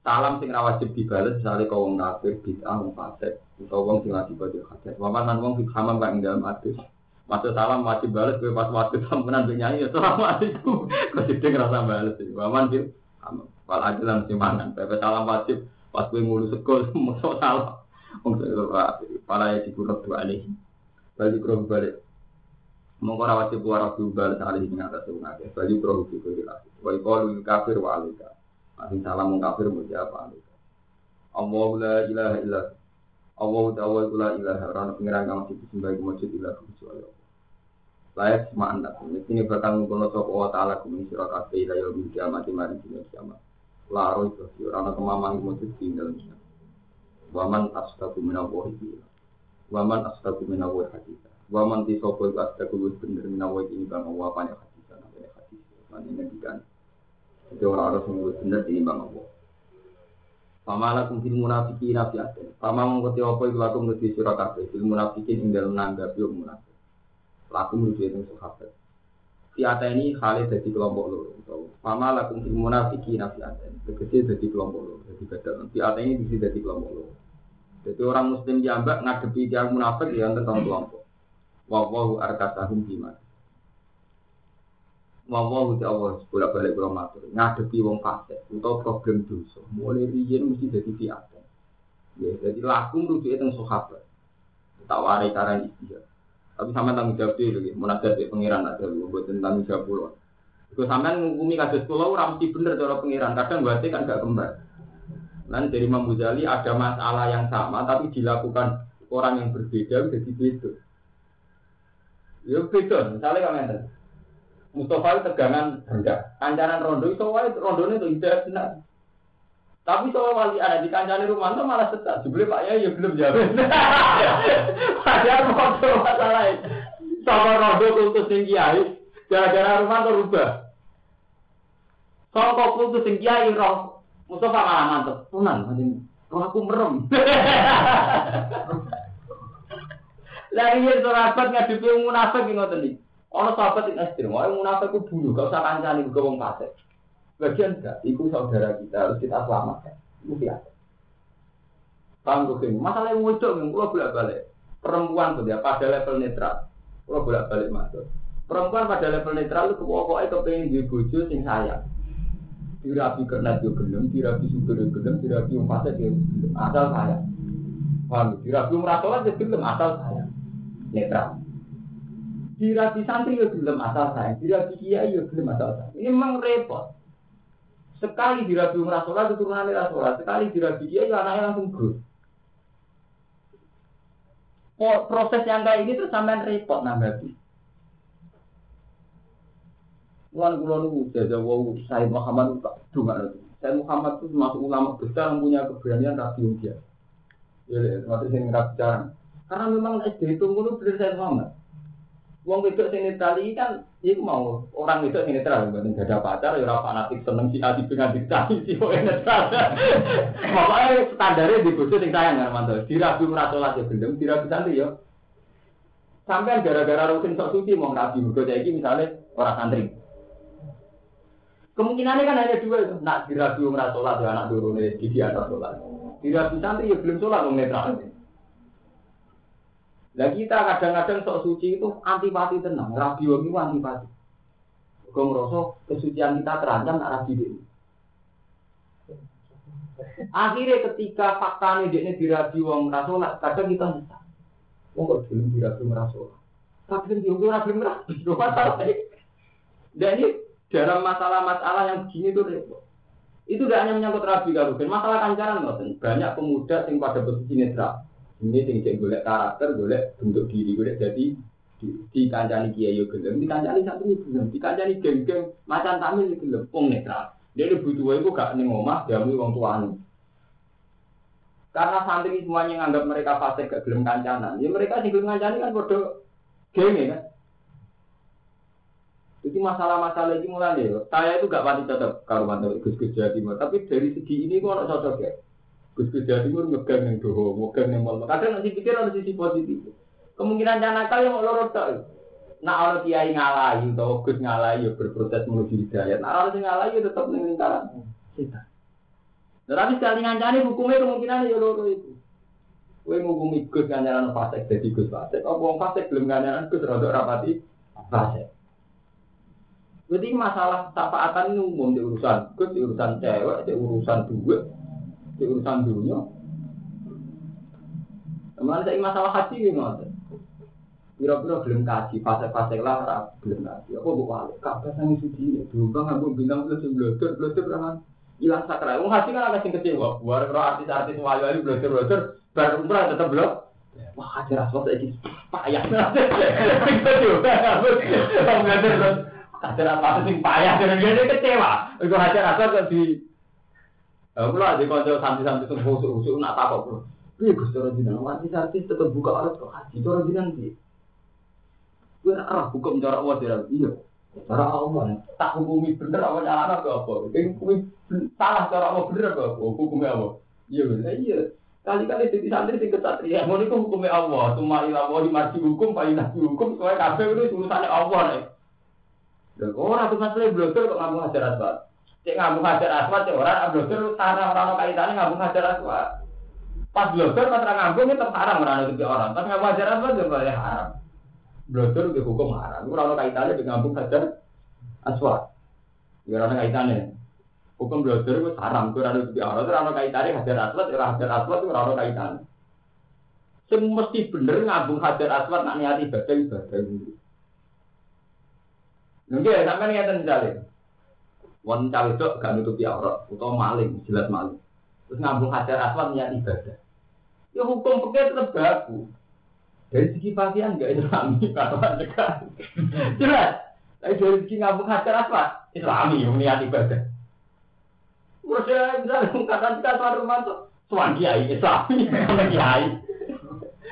Salam sing ra wajib dibales misalnya kau wong kafir bid'ah wong fasik utawa wong sing lagi baca hajat. Waman nan wong sing hamam ing dalam. Maksud salam wajib bales kowe pas waktu sampenan nyanyi ya assalamualaikum. Kok sithik rasa bales. Waman bil. Wal ajalan sing mangan. Pepe salam wajib pas kowe ngulu sekol mosok salam. Wong para ya dikurut dua alih. balik roh balik. Mongko ora wajib ora balik salih ing atas wong akeh. Balik roh iku jelas. Wa kafir wa alika. Masih salam mung kafir mung apa. Allahu la ilaha illa Allah ta'ala la ilaha ora pengiran kang disembah iku mujud ilah kecuali Allah. Layak anda. Ini bakal mengkono sapa wa ta'ala kum sira kabeh ila yaumil kiamat mari dina kiamat. Laro itu ora ana kemaman mujud di dalam kiamat. Waman asdaku minallahi bila. Waman asdaku minallahi hadisa. Waman ti sapa iku asdaku wis bener minallahi ini bang Allah apa hadisa namanya hadis. Mane ngendikan. Itu ora harus ngurus bener di bang Allah. Pamala kum fil munafiqin fi aten. Pama mung kete apa iku lakum nuti sira kabeh fil munafiqin ing dalem nanggap yo munafik. Laku nuti ing sahabat. Fi ateni hale dadi kelompok loro pamala kum fil munafiqin fi aten. Tegese dadi kelompok loro. Dadi badal. Fi ateni bisa dadi kelompok loro. Jadi orang muslim jambak ngadepi yang munafik ya tentang kelompok. Wawahu arkasahum bima. Wawahu ti Allah bolak balik kurang matur ngadepi wong fasik atau problem dosa. Mulai riyen mesti jadi fiat. Ya, jadi laku rujuk itu sahabat. Tak warai karan istilah. Tapi sama tanggung jawab itu, munajat di pengiran ada, buat tentang jawab pulau. Itu sampean ngukumi kasus pulau, ramsi bener cara pengiran. Kadang berarti kan gak kembar. Dan dari Imam Ghazali ada masalah yang sama, tapi dilakukan orang yang berbeda jadi beda. Ya beda, misalnya kan Mustafa itu tegangan rendah. Kancanan rondo itu wae rondo itu tidak benar. Tapi soal wali ada di kancane rumah itu malah setak. Jebule Pak ya ya belum jawab. Padahal foto masalah itu. Sama rondo kultus sing kiai, gara-gara rumah itu rubah. Soal kok kultus sing kiai roh Mustafa malah mantep. Tunan, roh aku merem. Lagi ya sahabat ngadepi munafik ngoten iki. Ono sahabat yang ekstrim, wah munafik ku dulu, gak usah kancani ke wong fasik. Bagian enggak, itu saudara kita harus kita selamatkan. Itu biasa. Paham gue Masalah yang wujud, yang pulau bolak balik. Perempuan tuh dia pada level netral. Pulau bolak balik masuk. Perempuan pada level netral itu pokoknya kepengen di bojo sing sayang. Dirapi kernet yo gelem, dirapi sugar yo gelem, dirapi wong fasik yo gelem. Asal sayang. Paham? Dirapi wong rasolat yo gelem, asal sayang. Netral. Dirapi santri yo gelem asal sayang, dirapi kiai yo gelem asal sayang. Ini memang repot. Sekali dirabi umrah sholat keturunan sholat, sekali dirabi kiai ya anaknya langsung growth. Oh, proses yang kayak ini tuh sampean repot nambah Wan kulo niku jaja wau Said Muhammad tak dunga Said Muhammad itu masuk ulama besar yang punya keberanian rapi dia. Ya, termasuk sing rapi Karena memang SD itu mulu dari Said Muhammad. Wong wedok sing netral iki kan iku mau orang wedok sing netral mboten ada pacar ya ora fanatik seneng si adi dengan dicari si wong netral. Pokoke standare di bojo sing sayang karo mantu. Dirabi ora salat ya gendeng, dirabi santri ya. Sampai gara-gara rutin sok suci mau nabi mergo iki misalnya orang santri. Kemungkinannya kan hanya dua itu. Nak dirabi ora salat ya anak turune di anak salat. Dirabi santri ya belum salat wong netral. Nah kita kadang-kadang sok suci itu antipati tenang, rabi wong itu antipati. Kau ngerasa kesucian kita terancam nak rabi ini. Akhirnya ketika fakta ini dia dirabi wong rasolat, kadang kita nyesal. Wong kok belum dirabi rasolat. Tapi kan dia rabi merabi, Dan ini dalam masalah-masalah yang begini itu repot. Itu tidak hanya menyangkut rabi kalau masalah kancaran banyak pemuda yang pada posisi netral ini sing sing golek karakter, golek bentuk diri, golek jadi di, kancani kiai yo gelem, di kancani santri gelem, di kancani geng-geng macan tamil gelem, wong netral. Dia ini butuh itu gak ning omah, diambil wong tuane. Karena santri semuanya nganggap mereka fasik gak gelem kancanan. Ya mereka sing gelem kancani kan bodoh geng ya kan. Jadi masalah-masalah ini mulai ya. Saya itu gak pasti cocok kalau mantu Gus-Gus Jawa Timur. Tapi dari segi ini kok cocok ya. Gus Gus Jawa Timur ngegang yang doho, ngegang yang malam. Kadang nanti pikir ada sisi positif. Kemungkinan jangan nakal yang loro tak. Nah kalau kiai ngalahi atau Gus ngalahi ya berproses menuju hidayat. Nah kalau ngalahi ya tetap ning lingkaran setan. Nah, tapi sekali ngancani hukumnya kemungkinan ya loro itu. Kowe ngukumi Gus nganyaran fasik jadi Gus fasik. Apa wong fasik belum nganyaran Gus rada rapati fasik. Jadi masalah tapaatan ini umum di urusan Gus, di urusan cewek, di urusan duit, di urusan dunia. Kemarin saya masalah haji gimana? Pira-pira belum kaji, fase-fase lah belum kaji. Apa kok wale? Kabeh sang sudi dulu bang aku bintang plus blotor, blotor kan hilang sakral. Wong haji kan agak sing kecewa. Buar karo artis-artis wayu-wayu blotor-blotor bar umrah tetep blok. Wah, ada rasuah saiki payah. Kita juga Wong blotor terus rasuah sing payah dan dia kecewa. Iku hajar rasuah kok di Aku lah di konco santri-santri itu busuk-busuk nak takut bro. Iya gus cara jinan, artis-artis tetep buka alat kok haji cara jinan sih. Gue arah hukum cara Allah tidak iya. Cara Allah tak hukumi bener apa nyala ke apa? Hukumi salah cara Allah bener apa? Hukumnya apa? Iya bener iya. Kali-kali jadi santri sing kesatria, mau niku hukumnya Allah. Cuma ilah mau dimarci hukum, pak ilah hukum, soalnya kafe itu urusannya Allah nih. Dan orang tuh masalah blogger kok ngomong hajar aswad. Cek ngambung hajar aswad, cek orang blogger sarang orang kaitannya ngambung hajar aswad. Pas blogger pas orang ngambung itu haram orang itu orang, tapi ngambung hajar aswad juga boleh haram. Blogger itu hukum haram. Itu orang kaitannya dengan ngambung hajar aswad. Ya orang kaitannya. Hukum blogger itu haram. Itu orang itu orang, itu orang kaitannya hajar aswad, orang hajar aswad itu orang kaitannya. Sing mesti bener ngambung hajar aswad nak niat ibadah ibadah. Nggih, sampean ngeten misale. Cawe itu gak nutupi aurat utawa maling, jelas maling. Terus ngambung hajar aswad niat ibadah. Ya hukum pekeh tetap baku. Dari segi pakaian gak islami, katakan dekat. Jelas. Tapi dari segi ngambung hajar aswad, islami, niat ibadah. Terus ya, misalnya katakan dekat suatu rumah tuh, suan kiai, islami, kiai.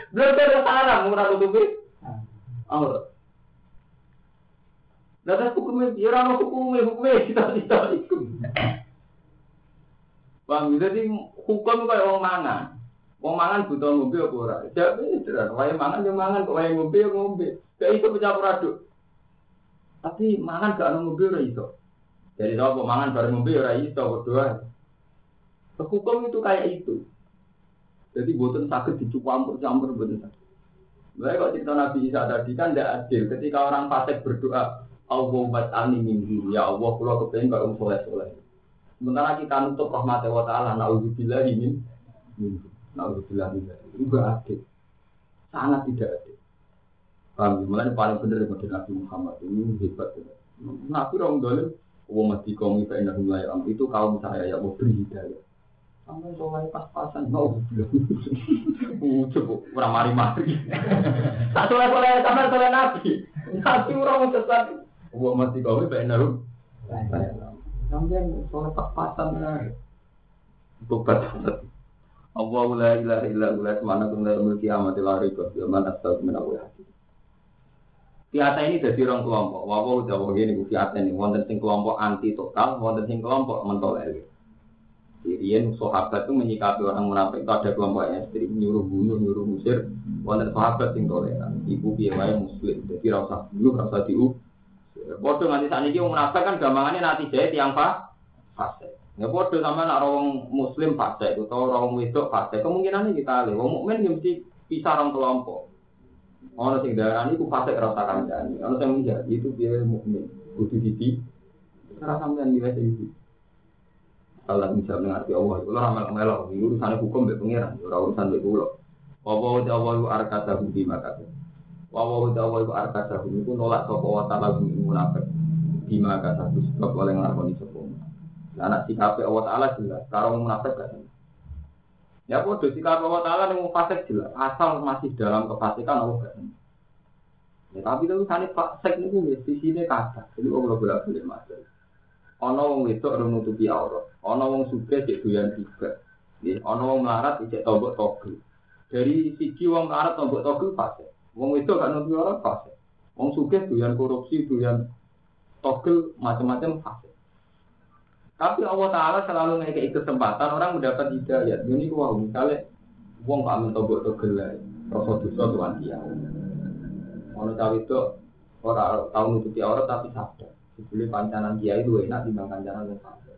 Belum ada sarang, murah tutupi. Aurat. Lalu hukumnya, ya orang hukumnya, hukumnya kita-kita itu. Bang, jadi hukum kayak orang mangan. Wong mangan butuh ngombe apa ora? Jawab ini wae mangan yo mangan, kok wae ngombe yo ngombe. Gak iso pecah aduk. Tapi mangan gak ono ngombe ora iso. Jadi kalau mangan bareng ngombe ora iso berdua. Hukum itu kayak itu. Jadi buatan sakit dicampur-campur buatan sakit. Mereka kalau cerita Nabi Isa tadi kan tidak adil. Ketika orang fasik berdoa, Allah bat ani minggu, ya Allah pulau kepengen kalau soleh soleh. Sementara kita nutup rahmat wa taala, naudzubillah minggu, naudzubillah min itu gak adil, sangat tidak adil. Kami malah paling benar dari Nabi Muhammad ini hebat. Nabi orang dolim, wa mati kaum itu enak itu kaum saya ya mau beri hidayah. Sampai soleh pas-pasan, naudzubillah. Ucap, orang mari-mari. Tak soleh-soleh, sampai soleh Nabi. Nabi orang sesat. Wa mati kaum itu enak Sampai soleh pas-pasan. Tobat banget. Allah la ilaha illa huwa subhanahu wa ta'ala kiamat la raiba fi man astaghfiru min Allah. Fiata ini dari orang kelompok. Wawa udah wawa ini fiata ini. Wonten sing kelompok anti total, wonten sing kelompok mentolerir. Sirian sahabat itu menyikapi orang munafik itu ada kelompok ekstrim nyuruh bunuh, nyuruh musir. Wonten sahabat yang toleran. Ibu biaya muslim. Jadi rasa bunuh, rasa diu. Bodoh nanti saat ini munafik kan gampangannya nanti jahit yang pak fase. Ya bodoh sama nak orang muslim fase itu atau orang wedok fase. Kemungkinan ini kita lihat. Wong mukmin ya mesti pisah orang kelompok. Ono sing darani iku fase rasa kancane. Ono sing menjadi itu dia mukmin. Kudu didi. Ora sampean nilai iki. Allah bisa mengerti Allah itu lah amal melok. Urusan hukum be pangeran, urusan be kula. Apa Allah arkata budi maka. Wa wa Allah wa arkata budi ku nolak sapa wa taala budi munafik. Di maka satu sebab oleh nglakoni sapa. Anak sikape Allah taala jelas, karo munafik gak Ya bodoh sikap Allah taala nang fasik jelas, asal masih dalam kefasikan Allah gak Ya tapi itu sane fasik niku wis sisine kata. Jadi Allah bolak-balik masalah. Ana wong wedok ora nutupi aurat, ana wong sugih cek doyan juga. Nggih, ana wong melarat cek tombok togel. Dari siji wong melarat tombok togel fase. Wong wedok gak nutupi aurat fase. Wong sugih doyan korupsi, doyan togel macam-macam fase. Tapi Allah Taala selalu ngekei kesempatan orang mendapat hidayah. Ini wah misalnya wong pak amin tombok togel lah, rasa dosa tuan dia. Ono cawe itu orang tahu nutupi aurat tapi sadar. Sebeli pancanan kiai itu enak di kancanan yang fase.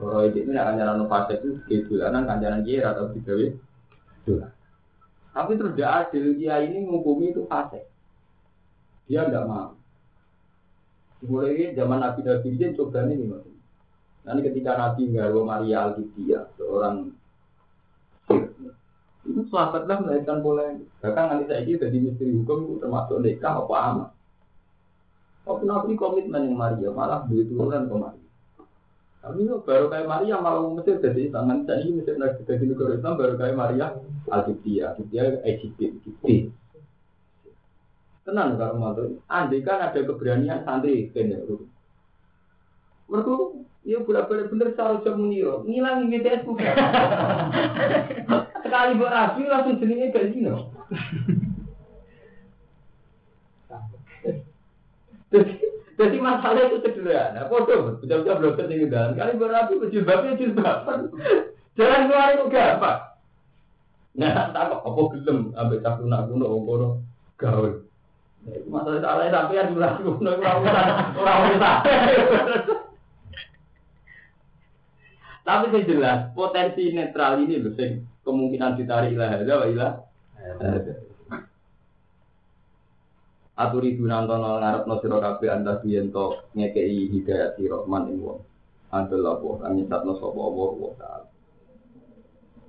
Kalau itu ini kancanan fase itu kedulanan kancanan kiai atau digawe dolan. Tapi terus dia adil kiai ini menghukumi itu fase. Dia tidak mau. Mulai zaman Nabi Nabi ini coba ini mas. Nanti ketika Nabi Ngaro Maria Alkitia, seorang Itu sahabat lah melahirkan polemik. Bahkan nanti saya ini jadi misteri hukum termasuk nikah apa amat. Tapi Nabi komitmen yang Maria malah duit turunan ke Tapi itu baru kayak Maria malah Mesir jadi tangan saya ini Mesir lagi jadi negara Islam baru kayak Maria Al-Qibtiyah, Qibtiyah Egypt, Qibti. Tenang kalau mau andai kan ada keberanian santri kene Mereka ya bolak-balik bener cara jam meniro, ngilangi BTS bukan. Sekali buat rapi langsung jenenge gak zino. Jadi masalah itu sederhana. Foto, betul-betul belum penting dalam. Kali berapi berjilbabnya jilbaban. Jalan keluar itu gampang. Nah, tak apa gelem ambek cah kuno kuno ngono gaul. Masalah salah kuno ora usah ora usah. Tapi yang jelas potensi netral ini loh, kemungkinan ditarik ilah ada, ilah aturi dunantono ngarep no siro kabe anda biento ngekei hidayat siro man ing wong andel apa kang nyesatno sapa Allah wa taala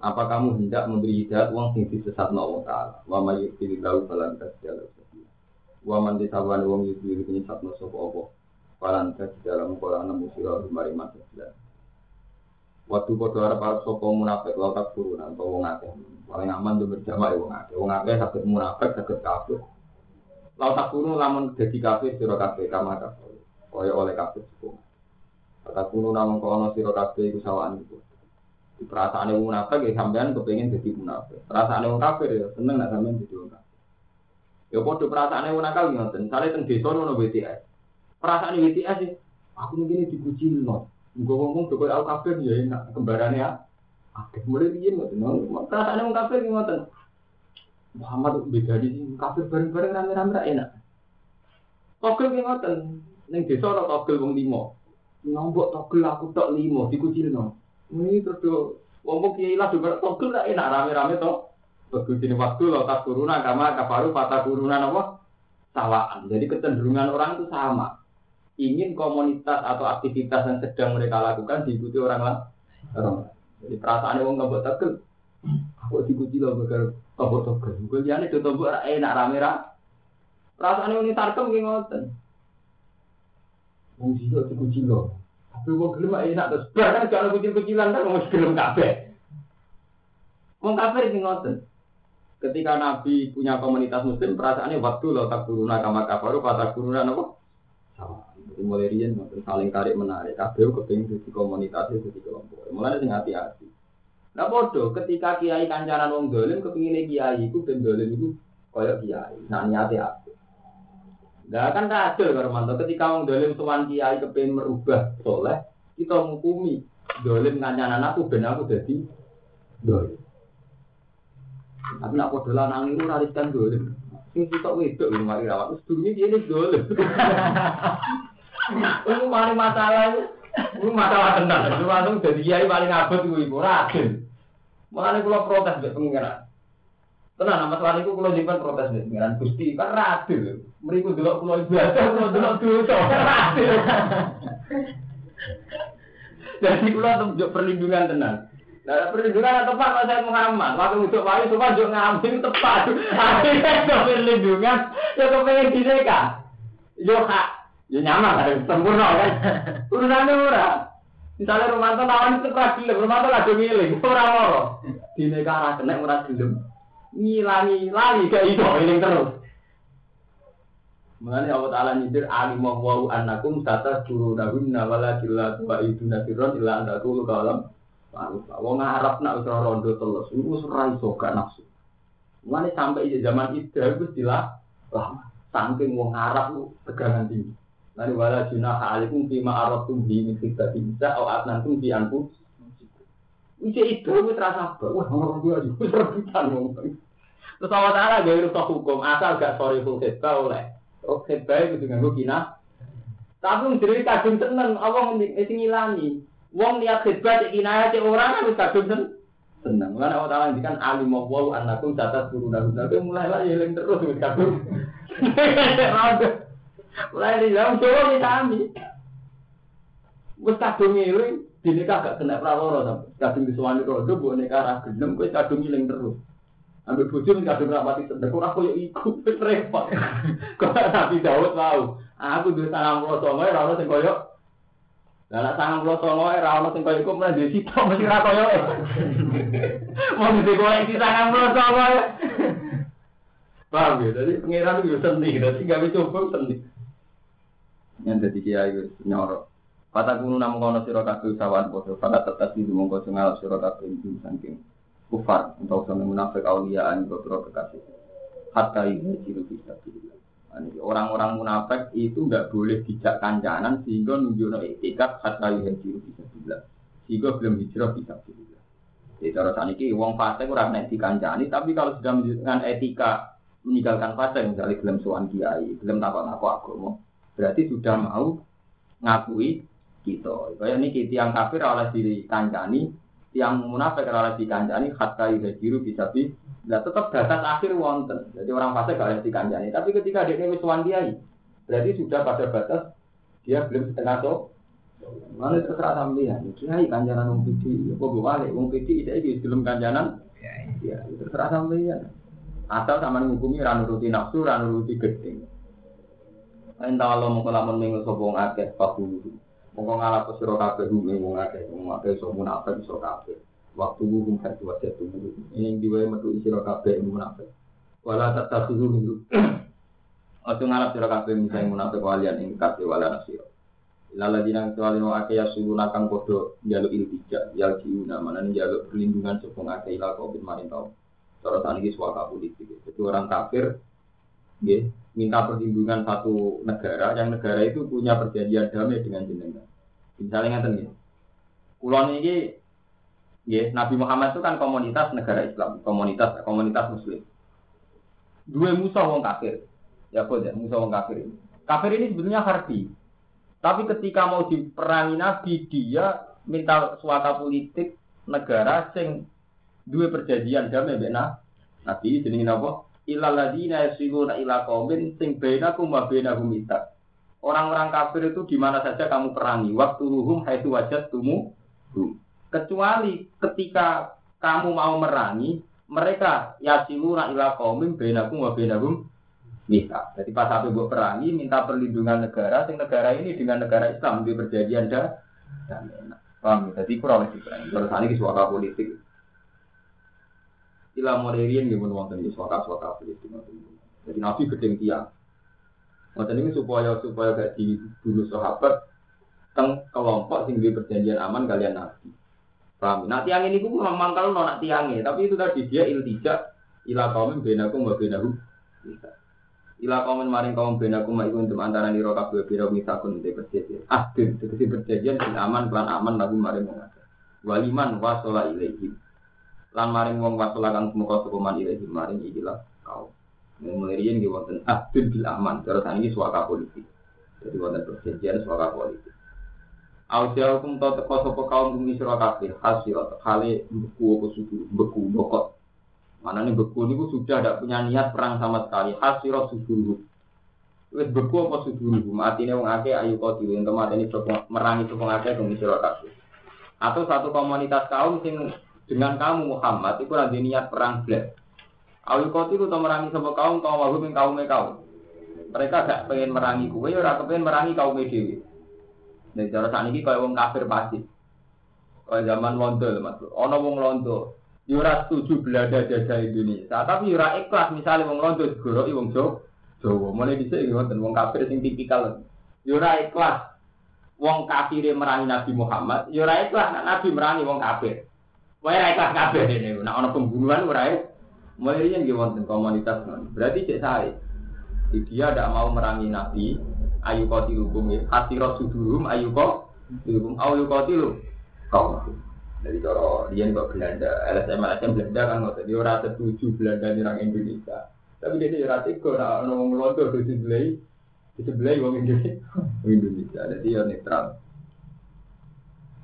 apa kamu hendak memberi hidayat wong sing disesatno Allah taala wa may yudhilillahu falan tasjala wa man ditawan wong yudhil nyesatno sapa Allah falan tasjala mung ora nemu sira mari masjid Waktu kau arep arep sapa munafik lalu tak turunan atau wong akeh. Paling aman tuh berjamaah wong akeh. Wong akeh sakit munafik sakit kafir. Lau tak kuno namun jadi kafe siro kafe kama kafe. Kaya oleh kafe suku. Tak kuno namun kono siro kafe itu sawaan itu. Di perasaan yang munafik ya sampean kepengen jadi munafik. Perasaan yang kafir ya seneng nak sampean jadi munafik. Ya podo perasaan yang munafik ngoten. Sale teng desa ono BTS. Perasaan BTS sih aku mungkin dipuji no. Gue ngomong tuh aku kafir ya enak kembarannya ya. Akeh mulai dia ngoten. Perasaan yang kafir ngoten. Muhammad beda di sini kafir bareng-bareng rame-rame enak. Togel ki ngoten. Ning desa ora togel wong limo. Nombok togel aku tok limo dikucilno. Ini terus do wong kiai lah juga togel ra enak rame-rame to. Ini waktu lo tak kuruna kama kafaru patah kuruna apa? Sawaan. Jadi kecenderungan orang itu sama. Ingin komunitas atau aktivitas yang sedang mereka lakukan diikuti orang lain. Jadi perasaan wong nggak togel. Aku diikuti bakal Tombok togel. Gue liane do tombok enak rame ra. Rasane wong tarkem ki ngoten. Wong sida dikucil lho. Tapi wong gelem enak terus bar kan gak kucil-kucilan kan wong gelem kabeh. Wong kafir ki ngoten. Ketika Nabi punya komunitas muslim, perasaannya waktu lo tak turuna kama kafaru, patah turuna apa? Sama. Jadi mulai rian, saling tarik menarik. Kabeh kepingin jadi komunitas, jadi kelompok. Mulai sing hati-hati. Nah bodoh, ketika kiai kancaran wong dolim, kepingin kiai itu dan dolim itu koyok kiai. Nah niatnya apa? Nah kan kacau kalau mantap. Ketika wong dolim tuan kiai kepingin merubah soleh, kita menghukumi dolim kancaran aku ben aku jadi dolim. Tapi nak podo lanang itu rariskan dolim. Ini kita wedok ini mari rawat. Terus dunia dia ini dolim. Ini mari masalah ini masalah tenang. Itu langsung jadi kiai paling abad itu ibu ragil. Mulane kula protes mbek pengiran. Tenan masalah niku kula nyimpen protes mbek pengiran Gusti kan radil. Mriku delok kula ibadah kula delok dosa radil. Jadi kula tunjuk perlindungan tenan. Nah, perlindungan tepat Mas saya Muhammad. Waktu untuk wali cuma juk ngambil tepat. Akhirnya perlindungan ya kepengen dineka. Yo hak, yo nyaman kan sempurna kan. Urusannya ora. Misalnya Romanto lawan itu ora gelem, Romanto lagi ngiling, ora loro. Dine kara kena ora gelem. Ngilangi lali gak iso eling terus. Mengenai Allah Ta'ala nyidir alimah wa'u annakum tata juru dahunna wala gila tuwa idu nasiron illa anda tulu kalam Wong ngarap nak usra rondo telus, itu usra iso gak nafsu. Mengenai sampai zaman itu, itu istilah lama. Saking wong ngarap tegangan tinggi. Lalu wala junaha alaikum fima aratum bi min khidbati bisa au atnantum bi anfu. Ije itu wis rasa wah orang dia juga rebutan ngomong. Terus Allah Ta'ala gak rusak hukum, asal gak sorry full khidbah oleh. Oh khidbah itu dengan kina. Tapi jadi kadung tenang, Allah mesti ngilangi. Wong niat khidbah cek kinaya cek orang kan kadung tenang. Tenang, karena Allah Ta'ala ngendikan alimah wau anakum guru dahulu. Tapi mulai lah yeling terus wis kadung. Mulai di dalam Jawa ini kami. Wes kadung ngiling, dinikah gak kena prawara sampe. Kadung disuwani rodo, bu nikah ra gelem, kowe kadung ngiling terus. Ambil bojo kadung rapati sedek ora koyo iku wis repot. Kok Nabi Daud mau. Aku duwe 99 ora ono sing koyo Lah nek 99 ora ono sing koyo iku mlah duwe sitok mesti ora koyo. Mau duwe koleksi 99 Paham ya? Jadi pengiran itu seni, jadi nggak bisa coba seni. Yang jadi kiai itu nyorok. Kata kuno namun kono siro kabeh sawan podo, pada tetap di mongko sing ngalap siro kabeh itu saking kufar untuk sama munafik auliaan beberapa kekasih. Hatta ini ciri bisa Orang-orang munafik itu nggak boleh dijak kancanan sehingga nunjukno etikat hatta ini ciri bilang. Sehingga belum hijrah bisa bilang. Jadi cara saat ini, wong fase kurang nek dikancani, tapi kalau sudah menunjukkan etika meninggalkan fase, misalnya belum suan kiai, belum aku agama, berarti sudah mau ngakui kita. Kayak ini tiang kafir oleh diri kancani, tiang munafik oleh dikancani, hatta yuhajiru bisa bi. Nah, tetap batas akhir wonten. Jadi orang fase gak oleh dikancani. Tapi ketika dia ini suan kiai, berarti sudah pada batas dia belum setengah so. Mana terserah sampean, kiai kanjanan wong pidi, kok gue balik wong pidi itu belum kanjanan, ya terserah sampean. Asal sama menghukumi ranu ruti nafsu, ranu ruti gedeng. Entah Allah mau kelamun minggu sobong akeh fakulu. Mongko ngalah ke sira kabeh minggu akeh, mongko akeh so munafik iso kabeh. Waktu hukum hati wajah tubuh. Ini diwae metu sira kabeh munafik. Wala tatakhizu minggu. Ojo ngalap sira misalnya munafik walian ing kabeh wala nasira. Lala dinang kecuali no ake ya suruh nakang podo jaluk iltija, yal ciuna, mana jaluk perlindungan sepung ake ilah covid marin tau. Saat ini suaka politik. Jadi orang kafir ya, minta perlindungan satu negara yang negara itu punya perjanjian damai dengan jenengan. Misalnya ngeten ya. Kulon ini ya, Nabi Muhammad itu kan komunitas negara Islam, komunitas komunitas muslim. Dua musuh wong kafir. Ya kok ya, musuh wong kafir ini. Kafir ini sebetulnya harbi. Tapi ketika mau diperangi Nabi, dia minta suaka politik negara sing dua perjanjian damai mbek Nabi jenenge napa? Ilal ladina yasiluna ila qaumin sing bainakum wa bainahum mita. Orang-orang kafir itu di mana saja kamu perangi, waktu ruhum haitsu wajadtumu kecuali ketika kamu mau merangi mereka yasiluna ila qaumin bainakum wa bainahum mita. Jadi pas sampai buat perangi minta perlindungan negara, sing negara ini dengan negara Islam di perjanjian dah paham. Jadi kurang lebih Terus ini suara politik. Ila moderian yang wonten di suaka-suaka Filistin. Jadi Nabi gedeng tiang. Ngoten ini supaya supaya gak dibunuh sahabat teng kelompok sing perjanjian aman kalian Nabi. Paham? Nah tiang ini pun memang kalau nak tiangnya, tapi itu tadi dia iltijak ila kaum benakum wa benahum. Ila kaum maring kaum benakum iku untuk antara nira kabeh biro misakun de perjanjian. Ah, tegese perjanjian aman lan aman lagu maring wong Waliman wasola ilaihim lan maring wong wasula kang semoga sukuman ilahi maring ikilah kau riyen nggih wonten abdul bil aman. Terus ini suaka politik. Jadi wonten perjanjian suaka politik. Ausia hukum tau teko sopo kaum bumi sira kabeh hasil kali beku apa sudu beku bokot. Mana nih beku ini sudah tidak punya niat perang sama sekali. Hasil sudu wis beku apa sudu matine wong akeh ayu kau diwe ento matine merangi sopong akeh bumi sira kabeh. Atau satu komunitas kaum sing dengan kamu Muhammad itu ada niat perang belas. Awil koti itu merangi sama kaum kaum wahum yang kaum kaum. Mereka gak pengen merangi kue, ya pengen merangi kaum dewi. Dan cara saat ini kayak wong kafir pasti. Kayak zaman londo mas. Ono wong londo. Yura setuju belanda jajah Indonesia, tapi yura ikhlas misalnya wong londo digoroi wong Jawa. Jawa mulai dhisik ngoten wong kafir sing tipikal. Yura ikhlas wong kafir merangi Nabi Muhammad, yura ikhlas Nabi merangi wong kafir. Wae ra ikhlas kabeh ini. Nek ana pembunuhan ora ya. Mulai nggih wonten komunitas Berarti cek saya. Dia tidak mau merangi Nabi, ayu kau hukum ya. Hati sudurum ayu kau hukum ayu kau tilu. Kau dari cara dia kok Belanda, LSM LSM Belanda kan nggak dia orang setuju Belanda nyerang Indonesia. Tapi dia tidak ratiku, nah orang ngelontor di sebelah, di sebelah orang Indonesia. Jadi dia netral.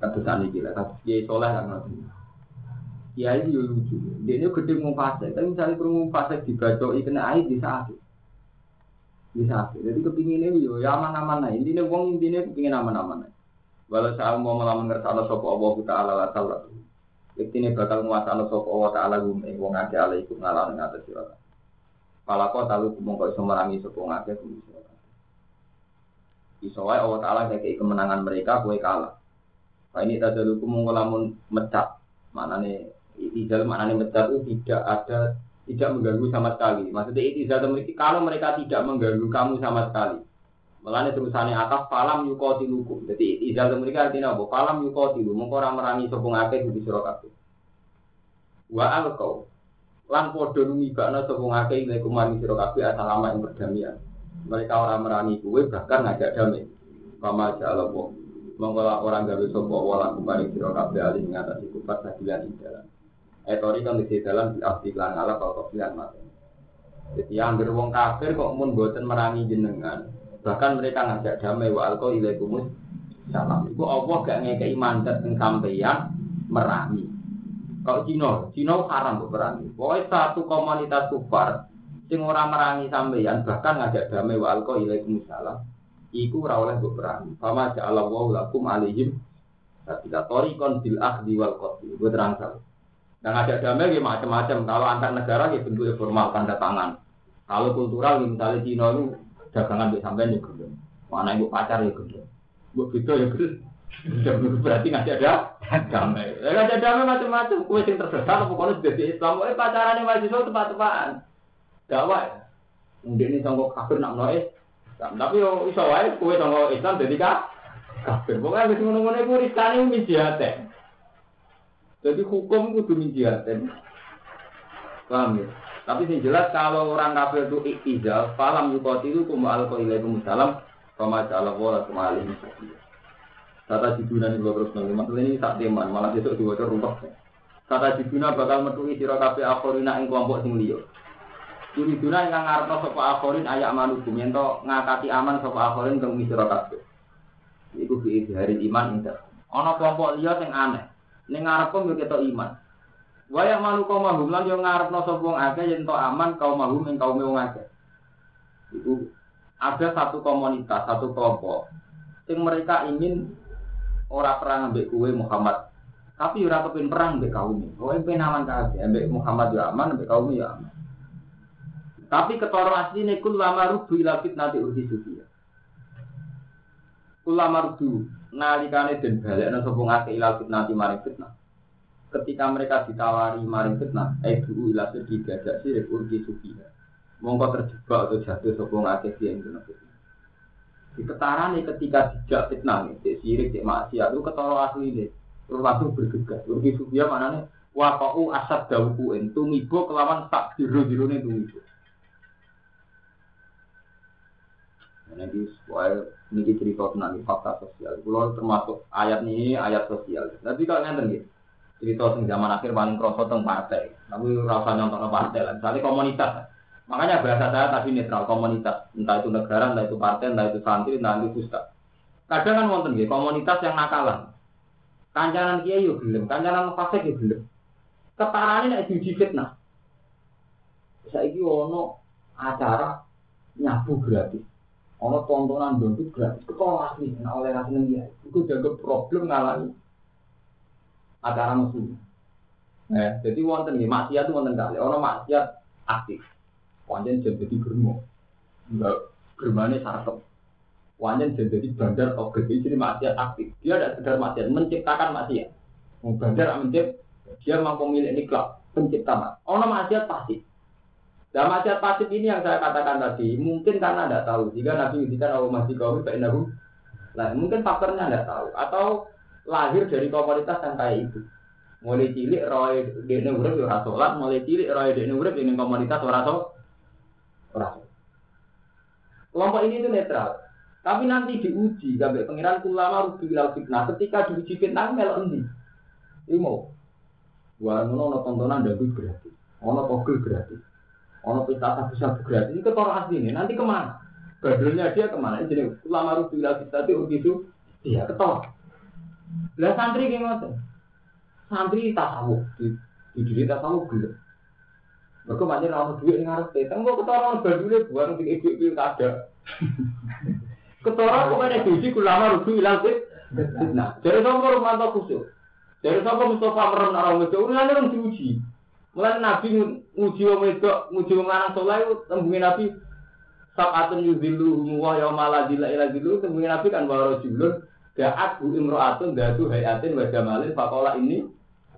Kasus ini gila, kasus dia soleh kan nggak Ya ini yo lucu. Dia ini gede mau fase, tapi misalnya perlu fase dibacoi kena air bisa sakit. Bisa sakit. Jadi kepingin ini yo ya aman-aman aja. Intinya uang intinya kepingin aman-aman aja. Walau saya mau mengerti Allah sopo Allah kita ala salah. ini bakal nguasano sapa Allah taala gum ing wong akeh alaikum ngalah ing atas sira kabeh. Pala kok talu mongko iso merangi sapa wong akeh gum sira. Iso wae Allah taala ngekeki kemenangan mereka kowe kalah. Nah ini tadaluku mongko lamun mecat. Manane itizal maknane mecat itu tidak ada tidak mengganggu sama sekali. Maksudnya itizal memiliki kalau mereka tidak mengganggu kamu sama sekali. Melane terusannya atas falam yukotilukum. Jadi izal mereka artinya apa? Falam yukotilu. Mengko ora merangi sopung akeh di sira kabeh. Wa alqau. Lan padha numibakna sopung akeh nek kumani sira kabeh asal lama yang perdamaian. Mereka orang merangi kue bahkan ngajak damai. Kama ja'ala Allah. Mongko orang gawe sapa wala kumani sira kabeh ali ngatasi kufar sadilan ing dalam. Etori kan di dalam di arti lan ala kalau pilihan mati. Jadi yang berwong kafir kok mun boten merangi jenengan, Bahkan mereka ngajak damai wa alko ilaikumus salam. Iku Allah gak ngekei mandat yang sampeyan merangi. Kalau Cina, Cina haram berani. Pokoknya satu komunitas kufar sing ora merangi sampeyan bahkan ngajak damai wa alko ilaikumus salam. Iku ora oleh berani. Fama ja'ala wa lakum alihim Ketika torikon bil ahdi wal qadli. Gue terang Dan ngajak damai ya macam-macam. Kalau antar negara ya bentuknya formal tanda tangan. Kalau kultural misalnya Cina itu dagangan di sampean ya. Mana ibu pacar ya gendong. Ibu gitu ya gendong. Berarti nggak ada damai. Ya nggak ada damai macam-macam. Kue sing terbesar pokoknya sudah di Islam. Kue pacaran yang mahasiswa tepat-tepatan. Dakwah. Mungkin ini sanggup kafir nak noise. Tapi yo iso kue sanggup Islam jadi kah? Kafir. Pokoknya wis ngono-ngono iku risane mijiate. Jadi hukum kudu mijiate. Paham ya? Tapi yang jelas kalau orang kafir itu iktizal, falam yukotilu kuma alkohilaikum salam, kama ja'ala wala kuma alaihi Kata jibuna nih terus nanti, maksudnya ini tak teman, malah besok diwajar rumpah. Kata jibuna bakal metui sira kabeh akhorina ing kelompok sing liya. Turiduna ingkang ngarepno sapa akhorin ayak manukum yen ngakati aman sapa akhorin kang sira kabeh. Iku hari iman indah. Ana kelompok liya sing aneh. Ning ngarepku yo ketok iman. Waya malu kau mahum lan yo ngarepno sapa wong akeh yen to aman kau mahum ing kaum wong akeh. Itu ada satu komunitas, satu kelompok sing mereka ingin ora perang ambek kue Muhammad. Tapi ora kepin perang ambek kaum. Oh pengen aman kabeh ambek Muhammad yo aman ambek kaum yo aman. Tapi ketoro asline kul lama rubu ila fitnati urdi sufiya. Kul lama rubu nalikane den balekna sapa ngake ila fitnati maring fitnah. Ketika mereka ditawari maring fitnah eh dulu ila sirki gajak sirik urgi sufiha mongko terjebak atau jatuh sopong akeh yang kena fitnah. Di nih ketika dijak fitnah cek sirik cek maksiat itu ketara asli terus langsung bergegas. Urgi sufiha mana nih wakau asad dawuku entu mibo kelawan tak nih tumibo Nanti soal ini cerita tentang fakta sosial. Kalau termasuk ayat ini ayat sosial. Tapi kalau ngerti gitu, cerita sing zaman akhir paling kroso tentang partai. Tapi rasa nyontok partai lah. Misalnya komunitas. Makanya bahasa saya tadi netral komunitas. Entah itu negara, entah itu partai, entah itu santri, entah itu ustaz. Kadang kan wonten nggih komunitas yang nakalan. Kancanan kiai yo gelem, kancanan fasik yo gelem. Ketarane nek diuji fitnah. Saiki ono acara nyabu gratis. Ono tontonan dongkut gratis. Kok asli nek oleh rasane dia. Iku dianggap problem ngalami acara musuh. Ya, jadi wonten nih maksiat itu wonten kali. Orang maksiat aktif. Wanjen jadi germo. Enggak germane sarkep. Wanjen jadi bandar gede jadi maksiat aktif. Dia tidak sekedar maksiat, menciptakan maksiat. Bandar mencipt, dia mampu milik niklab, pencipta mat. Orang maksiat pasti. Dan maksiat pasif ini yang saya katakan tadi, mungkin karena tidak tahu. Jika Nabi ngintikan Allah masih kau, Nah, mungkin faktornya tidak tahu. Atau lahir dari komunitas yang kayak itu. Mulai cilik roy dene urip ora salat, mulai cilik roy dene urip ini komunitas ora ora Kelompok ini itu netral. Tapi nanti diuji sampai pengiran ulama rugi bil fitnah. Ketika diuji fitnah melo endi? Ini mau. Wah, ngono tontonan dangdut gratis. Ono togel gratis. Ono pesta sabu-sabu gratis. Ini ketor asli ini. Nanti ke mana? Badelnya dia ke mana? Jadi ulama bil fitnah itu itu dia ketor. Lah santri ki ngoten. Santri tasawuf di di diri tasawuf gelem. Mergo pancen ora ono dhuwit ning ngarepe. Tenggo ketara bandule buang di ibu-ibu kada. Ketara kok nek diuji ulama rugi ilang sih. Nah, jadi sama romanto khusus. Dari sapa Mustafa meron orang urusane orang diuji. Mulai Nabi nguji wong wedok, nguji wong lanang saleh Nabi Sab'atun yudhillu wa yauma la dhilla illa dhillu tembunge Nabi kan wa rajulun da'at bu imra'atun datu hayatin wa jamalin faqala ini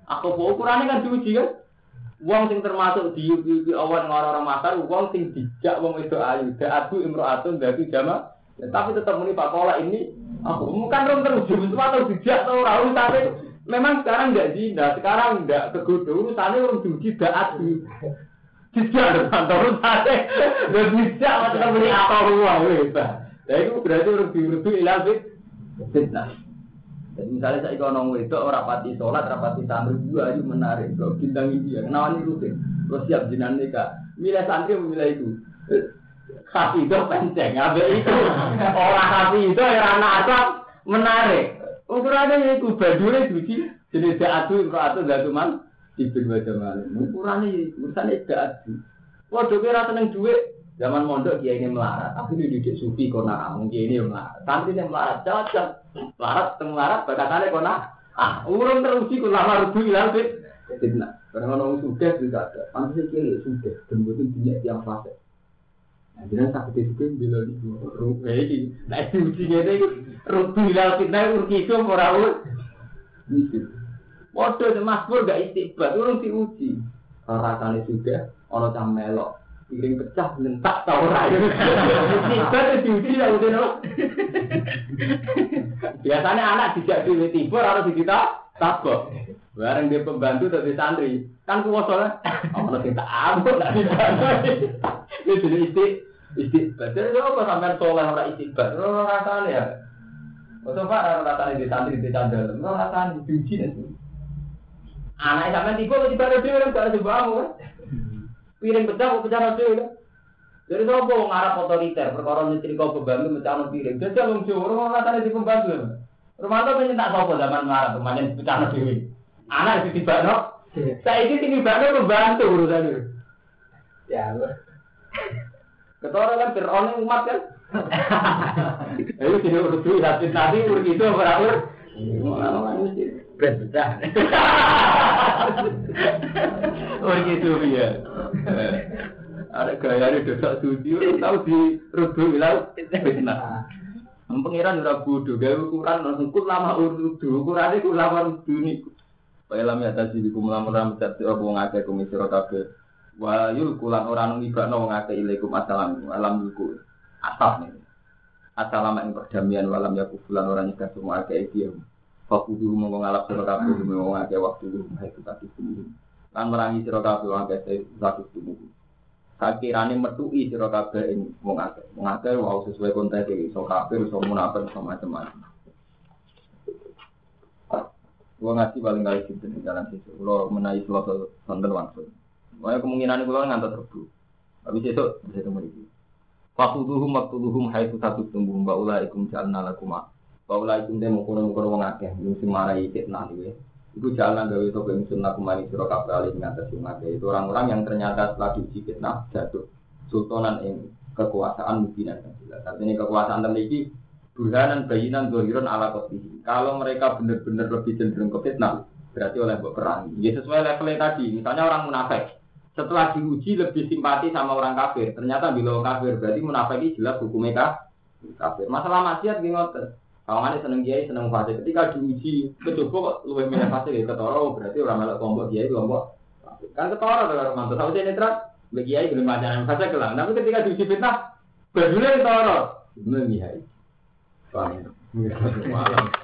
aku ukurannya kan diuji kan? Wong sing termasuk di di awan orang-orang makar, wong sing dijak wong itu ayu, da'at bu datu jamal. Tapi tetap muni Pakola ini aku bukan rom terus cuma atau dijak atau rahu tapi memang sekarang enggak zina, sekarang enggak kegoda urusannya orang diuji da'at Dijak kantor sate. Dan dijak macam beli apa ruang wes. Nah itu berarti orang diurut ilang fit fitnah. Jadi misalnya saya ikut nongol itu orang pati sholat, rapati santri juga aja menarik. Kalau bintang ini ya, kenapa nih rutin? Terus siap jinan nikah. Milih santri memilih itu. Hati itu penceng, abe itu orang hati itu yang anak asap menarik. Ukurannya itu badure suci, jenis atu, atu, atu, man, Ibn wajah malam. Ukurannya, urusannya tidak adu. Waduh kira seneng duit. Zaman mondok dia ini melarat. Tapi ini didik sufi kona. Mungkin ini melarat. Santri yang melarat. Cocok. Melarat, teng melarat. Bakatannya kona. Ah, urun terusi ku lama rubu ilang fit. Karena orang sudah juga ada. Pantas kiri sudah. Dan betul punya yang fase. Nah, jangan sakit itu kan bila di rumah ini. Nah, itu ujinya ini. Rubu ilang fitnah. Urki itu orang. Ini Waduh, Mas Pur gak istiqbat, urung diuji. Rasanya sudah, ono cam melok. Piring pecah, lentak tau ora. Istiqbat itu diuji ya udah Biasanya anak dijak di tiba harus kita tabok. Bareng dia pembantu dari santri, kan kuwasanya, ono sing tak ambil lah Ini jadi isti, istiqbat. Jadi apa sampai soleh orang istiqbat? Orang rasanya ya. Coba orang rasanya di santri di candal, orang rasanya diuji nanti. Anak sampean tiba kok tiba dhewe gak sebamu kan. Piring pecah kok pecah dhewe kan. Jadi sapa wong Arab otoriter perkara nyetrika pembantu mecahno piring. Jadi wong Jawa ora rasane di pembantu. Romanto pengen tak sapa zaman Arab pemanen pecahno dhewe. Anak ditibakno. Saiki tinibakno pembantu urusan. Ya. Ketara kan Fir'aun umat kan. Ayo sini urut dulu, tapi nanti urut itu ora urut. Ben pecah. Oh gitu ya. Ada gaya ini dosa suci, tahu di rubuh bilang fitnah. Pengiran ora bodoh, gawe ukuran langsung kul lama urdu, ukurane kul lama urdu niku. Kaya lam ya tadi di kumlam ram tadi apa wong akeh komisi kabeh. Wa yul kulan ora nang ibakno wong akeh ilaikum assalam alam yuku. Asap nih. Assalamualaikum perdamaian walam yakufulan orang nyegah semua akeh iki. Fakudu mongko ngalap sira kabeh mongko ngake waktu lu kita kudu. Lan merangi sira kabeh ngake satu tubuh. Sakirane metuki sira kabeh ing wong akeh. Wong akeh wau sesuai konteks iki iso kafir, iso munafik, iso macam-macam. Gua ngasih paling kali di jalan situ. Kalau menaik pulau sonten langsung. Wah kemungkinan gua ngantar terbu. Habis itu bisa ketemu lagi. Fakuduhum waktuduhum hai satu tumbuh mbak ulaikum. Paula itu dia mau kurang kurang wong akeh, musim marai fitnah nih. Itu jalan dari itu ke musim aku mani siro kabel alih ngatas Itu orang-orang yang ternyata setelah diuji fitnah jatuh sultanan yang kekuasaan mungkin dan jelas. Artinya kekuasaan terlebih burhanan bayinan dohiron ala kopihi. Kalau mereka benar-benar lebih cenderung ke fitnah, berarti oleh buat perang. Ya sesuai levelnya tadi. Misalnya orang munafik, setelah diuji lebih simpati sama orang kafir. Ternyata bila orang kafir berarti munafik ini jelas hukumnya kafir. Masalah maksiat gimana? Kawangannya seneng kiai, seneng fase. Ketika diuji, kecoba kok luwih milih fase ya ketoro, berarti orang melok kelompok kiai, kelompok kan ketoro kalau mantu. Tahu sih netral, bagi kiai belum pacaran fase kelang. Tapi ketika diuji fitnah, berdua ketoro, belum kiai. Paham?